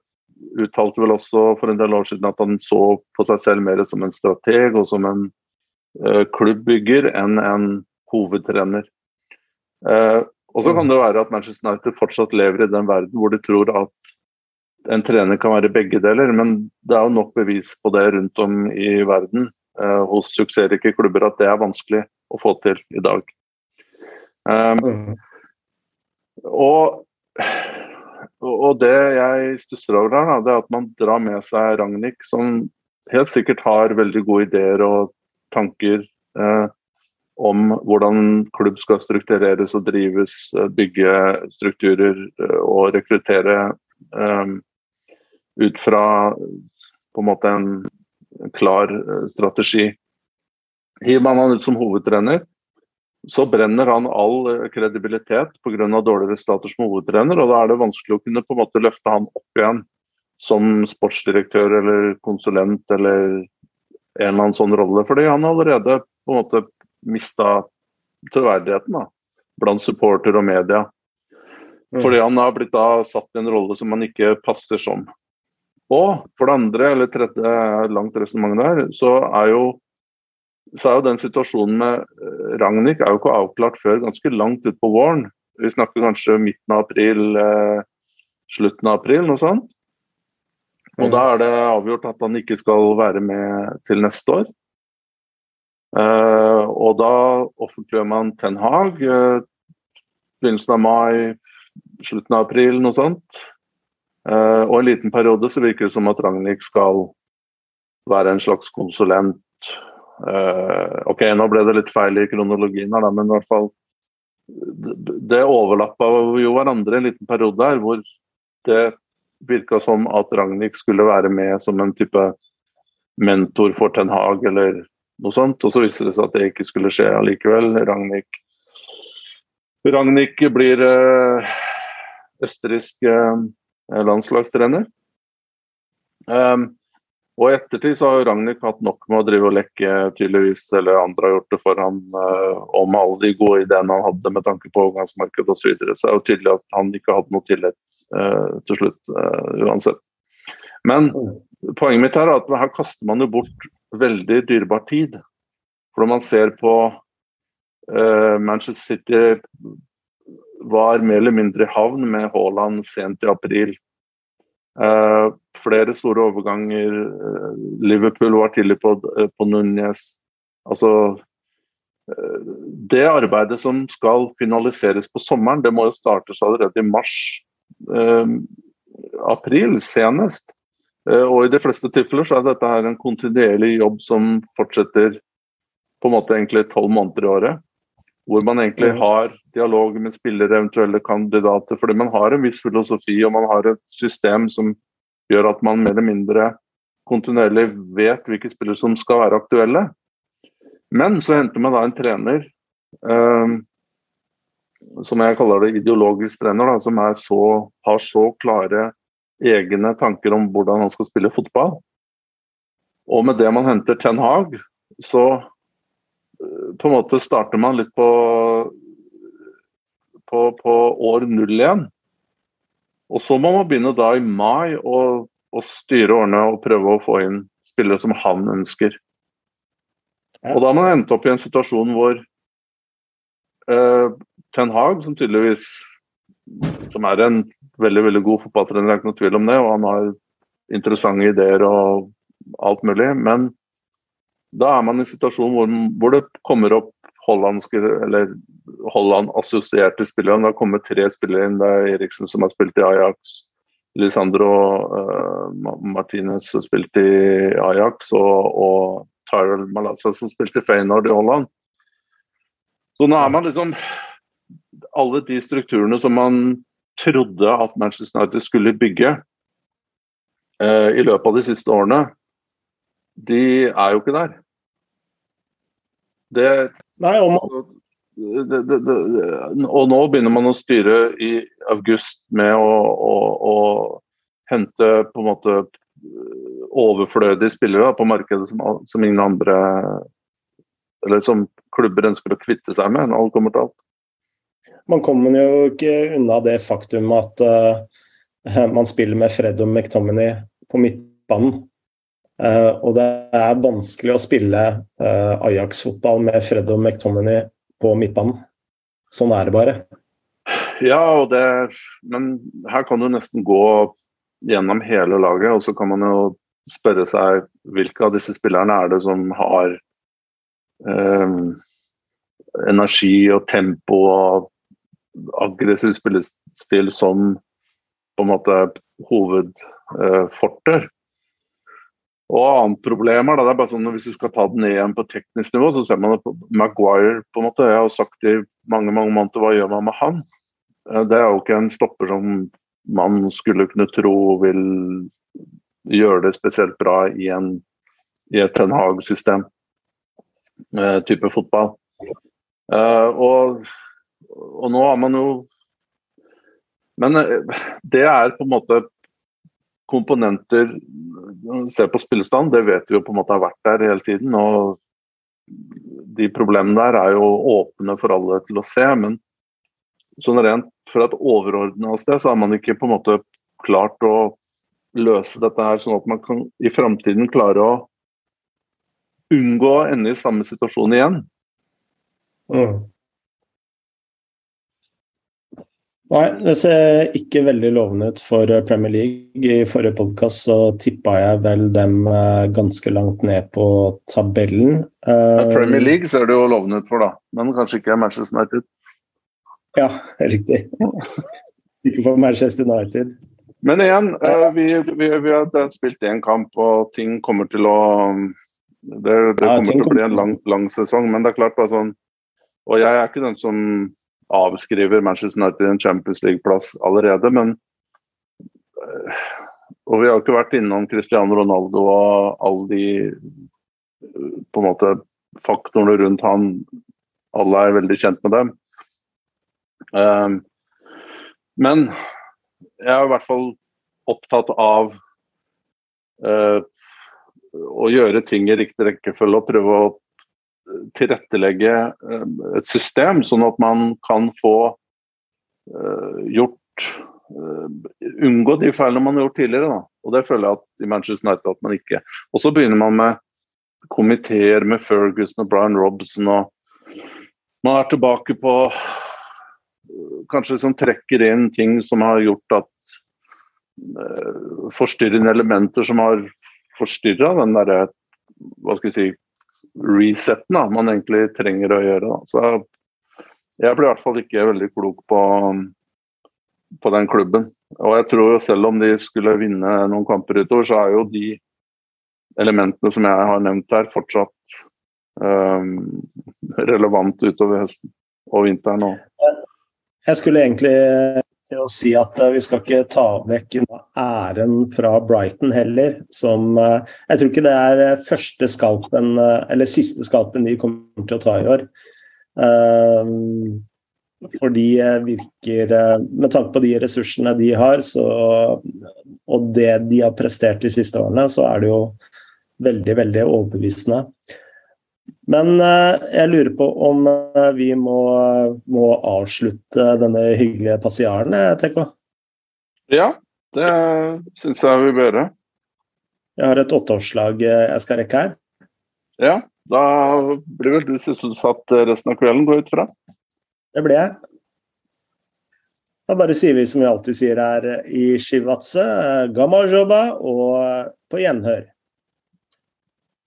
uttalte vel også for en del år siden at han så på seg selv mer som en strateg og som en uh, klubbbygger enn en hovedtrener. Uh, og så kan det være at Manchester United fortsatt lever i den verden hvor de tror at en trener kan være begge deler, men det er jo nok bevis på det rundt om i verden uh, hos suksessrike klubber at det er vanskelig å få til i dag. Um, og, og, det jeg stusser over her, det er at man drar med seg Ragnhild, som helt sikkert har veldig gode ideer og tanker eh, om hvordan klubb skal struktureres og drives, eh, bygge strukturer eh, og rekruttere eh, ut fra på en måte en klar strategi. Hiver man han ut som hovedtrener, så brenner han all kredibilitet pga. dårlige resultater som hovedtrener, og da er det vanskelig å kunne på en måte løfte han opp igjen som sportsdirektør eller konsulent eller en eller annen sånn rolle, fordi han allerede på en måte mista troverdigheten da, blant supporter og media. Mm. Fordi han har blitt da satt i en rolle som han ikke passer som. Og for det andre, eller tredje langt resonnement der, så er jo så er jo den situasjonen med eh, Ragnhild er jo ikke avklart før ganske langt utpå våren. Vi snakker kanskje midten av april, eh, slutten av april, noe sånt. Og mm. da er det avgjort at han ikke skal være med til neste år. Uh, og da offentliggjør man Ten Hag begynnelsen av mai, slutten av april, noe sånt. Og en liten periode så virker det som at Ragnhild skal være en slags konsulent. Ok, nå ble det litt feil i kronologien her, men i hvert fall Det overlappa jo hverandre en liten periode der hvor det virka som at Ragnhild skulle være med som en type mentor for Ten Hag, eller noe sånt. Og så viste det seg at det ikke skulle skje allikevel. Ragnhild Ragnhild blir øh, østerriksk øh, landslagstrener. Um, og i ettertid så har Ragnhild hatt nok med å drive og lekke, tydeligvis, eller andre har gjort det for han uh, om alle de gode ideene han hadde med tanke på overgangsmarkedet osv. Så, videre. så er det jo tydelig at han ikke hadde noe tillit uh, til slutt, uh, uansett. Men poenget mitt er at her kaster man jo bort veldig dyrebar tid. For når man ser på Manchester City var mer eller mindre i havn med Haaland sent i april. Uh, flere store overganger. Eh, Liverpool var tidlig på, eh, på Núñez. Altså Det arbeidet som skal finaliseres på sommeren, det må jo startes allerede i mars. Eh, april senest. Eh, og i de fleste tilfeller så er dette her en kontinuerlig jobb som fortsetter på en måte egentlig tolv måneder i året. Hvor man egentlig har dialog med spillere, eventuelle kandidater. Fordi man har en viss filosofi og man har et system som gjør at man mer eller mindre kontinuerlig vet hvilke spillere som skal være aktuelle. Men så henter man da en trener eh, som jeg kaller det ideologisk trener, da, som så, har så klare egne tanker om hvordan han skal spille fotball. Og med det man henter Ten Hag, så på en måte starter man litt på, på, på år null igjen. Og så må man begynne da i mai å, å styre årene og prøve å få inn spillere som han ønsker. Og da har man endt opp i en situasjon hvor uh, Ten Hag, som tydeligvis som er en veldig veldig god fotballtrener, det er ikke noe tvil om det. Og han har interessante ideer og alt mulig. Men da er man i en situasjon hvor, hvor det kommer opp hollandske eller Holland-assosierte spillere. Det har kommet tre spillere inn. Det er Eriksen som har spilt i Ajax. Lisandro uh, Martinez som spilte i Ajax, og, og Tyrell Malazza som spilte i Feyenoord i Holland. Så nå er man liksom Alle de strukturene som man trodde at Manchester United skulle bygge uh, i løpet av de siste årene, de er jo ikke der. Det, Nei, og, det, det, det, og nå begynner man å styre i august med å, å, å hente på en måte overflødige spillere på markedet som, som, ingen andre Eller som klubber ønsker å kvitte seg med når alt kommer til alt. Man kommer jo ikke unna det faktum at uh, man spiller med Fred og McTominay på midtbanen. Uh, og det er vanskelig å spille uh, Ajax-fotball med Fred og McTominay på midtbanen. Sånn er det bare. Ja, det, men her kan du nesten gå gjennom hele laget, og så kan man jo spørre seg hvilke av disse spillerne er det som har energi og tempo og aggressiv spillestil som på en måte hovedforter. Og annet problem er, det er bare sånn at Hvis du skal ta den ned igjen på teknisk nivå, så ser man det på Maguire. på en måte, Jeg har sagt i mange mange måneder hva gjør man med han? Eh, det er jo ikke en stopper som man skulle kunne tro vil gjøre det spesielt bra i, en, i et Ten Hag-system. Uh, type fotball. Uh, og og nå har man jo Men eh, det er på en måte komponenter Se på spillestand, det vet vi jo på en måte har vært der hele tiden. og De problemene der er jo åpne for alle til å se. Men sånn rent fra et overordna sted så har man ikke på en måte klart å løse dette her sånn at man kan i framtiden klare å unngå å ende i samme situasjon igjen. Mm. Nei, det ser ikke veldig lovende ut for Premier League. I forrige podkast så tippa jeg vel dem eh, ganske langt ned på tabellen. Ja, Premier eh, League ser det jo lovende ut for, da. Men kanskje ikke Manchester United? Ja, riktig. ikke for Manchester United. Men igjen, eh, vi, vi, vi har spilt én kamp, og ting kommer til å Det, det kommer til å bli en lang, lang sesong, men det er klart bare sånn Og jeg er ikke den som avskriver Manchester United en Champions League-plass allerede, men eh, Og vi har ikke vært innom Cristiano Ronaldo og alle de eh, på en måte faktorene rundt han. Alle er veldig kjent med dem. Um, men jeg er i hvert fall opptatt av å gjøre ting i riktig rekkefølge og prøve å tilrettelegge eh, et system, sånn at man kan få uh, gjort uh, Unngå de feilene man har gjort tidligere. Da. Og Det føler jeg at i Manchester United at man ikke Og så begynner man med komiteer med Ferguson og Brian Robson. og Man er tilbake på Kanskje som trekker inn ting som har gjort at forstyrrende elementer som har forstyrra den derre hva skal vi si resetten da, man egentlig trenger å gjøre. Da. Så jeg blir i hvert fall ikke veldig klok på, på den klubben. Og jeg tror jo selv om de skulle vinne noen kamper utover, så er jo de elementene som jeg har nevnt her, fortsatt um, relevant utover høsten og vinteren òg. Jeg skulle egentlig til å si at eh, vi skal ikke ta vekk æren fra Brighton heller. Som eh, Jeg tror ikke det er eh, første skalpen, eller siste skalpen de kommer til å ta i år. For de virker Med tanke på de ressursene de har, så, og det de har prestert de siste årene, så er det jo veldig, veldig overbevisende. Men eh, jeg lurer på om eh, vi må, må avslutte denne hyggelige passiaren, eh, TK? Ja, det syns jeg vi bør gjøre. Jeg har et åtteårslag jeg skal rekke her. Ja, da blir vel du sysselsatt resten av kvelden, går ut fra? Det blir jeg. Da bare sier vi som vi alltid sier her i Shivatse, gamma joba og på gjenhør.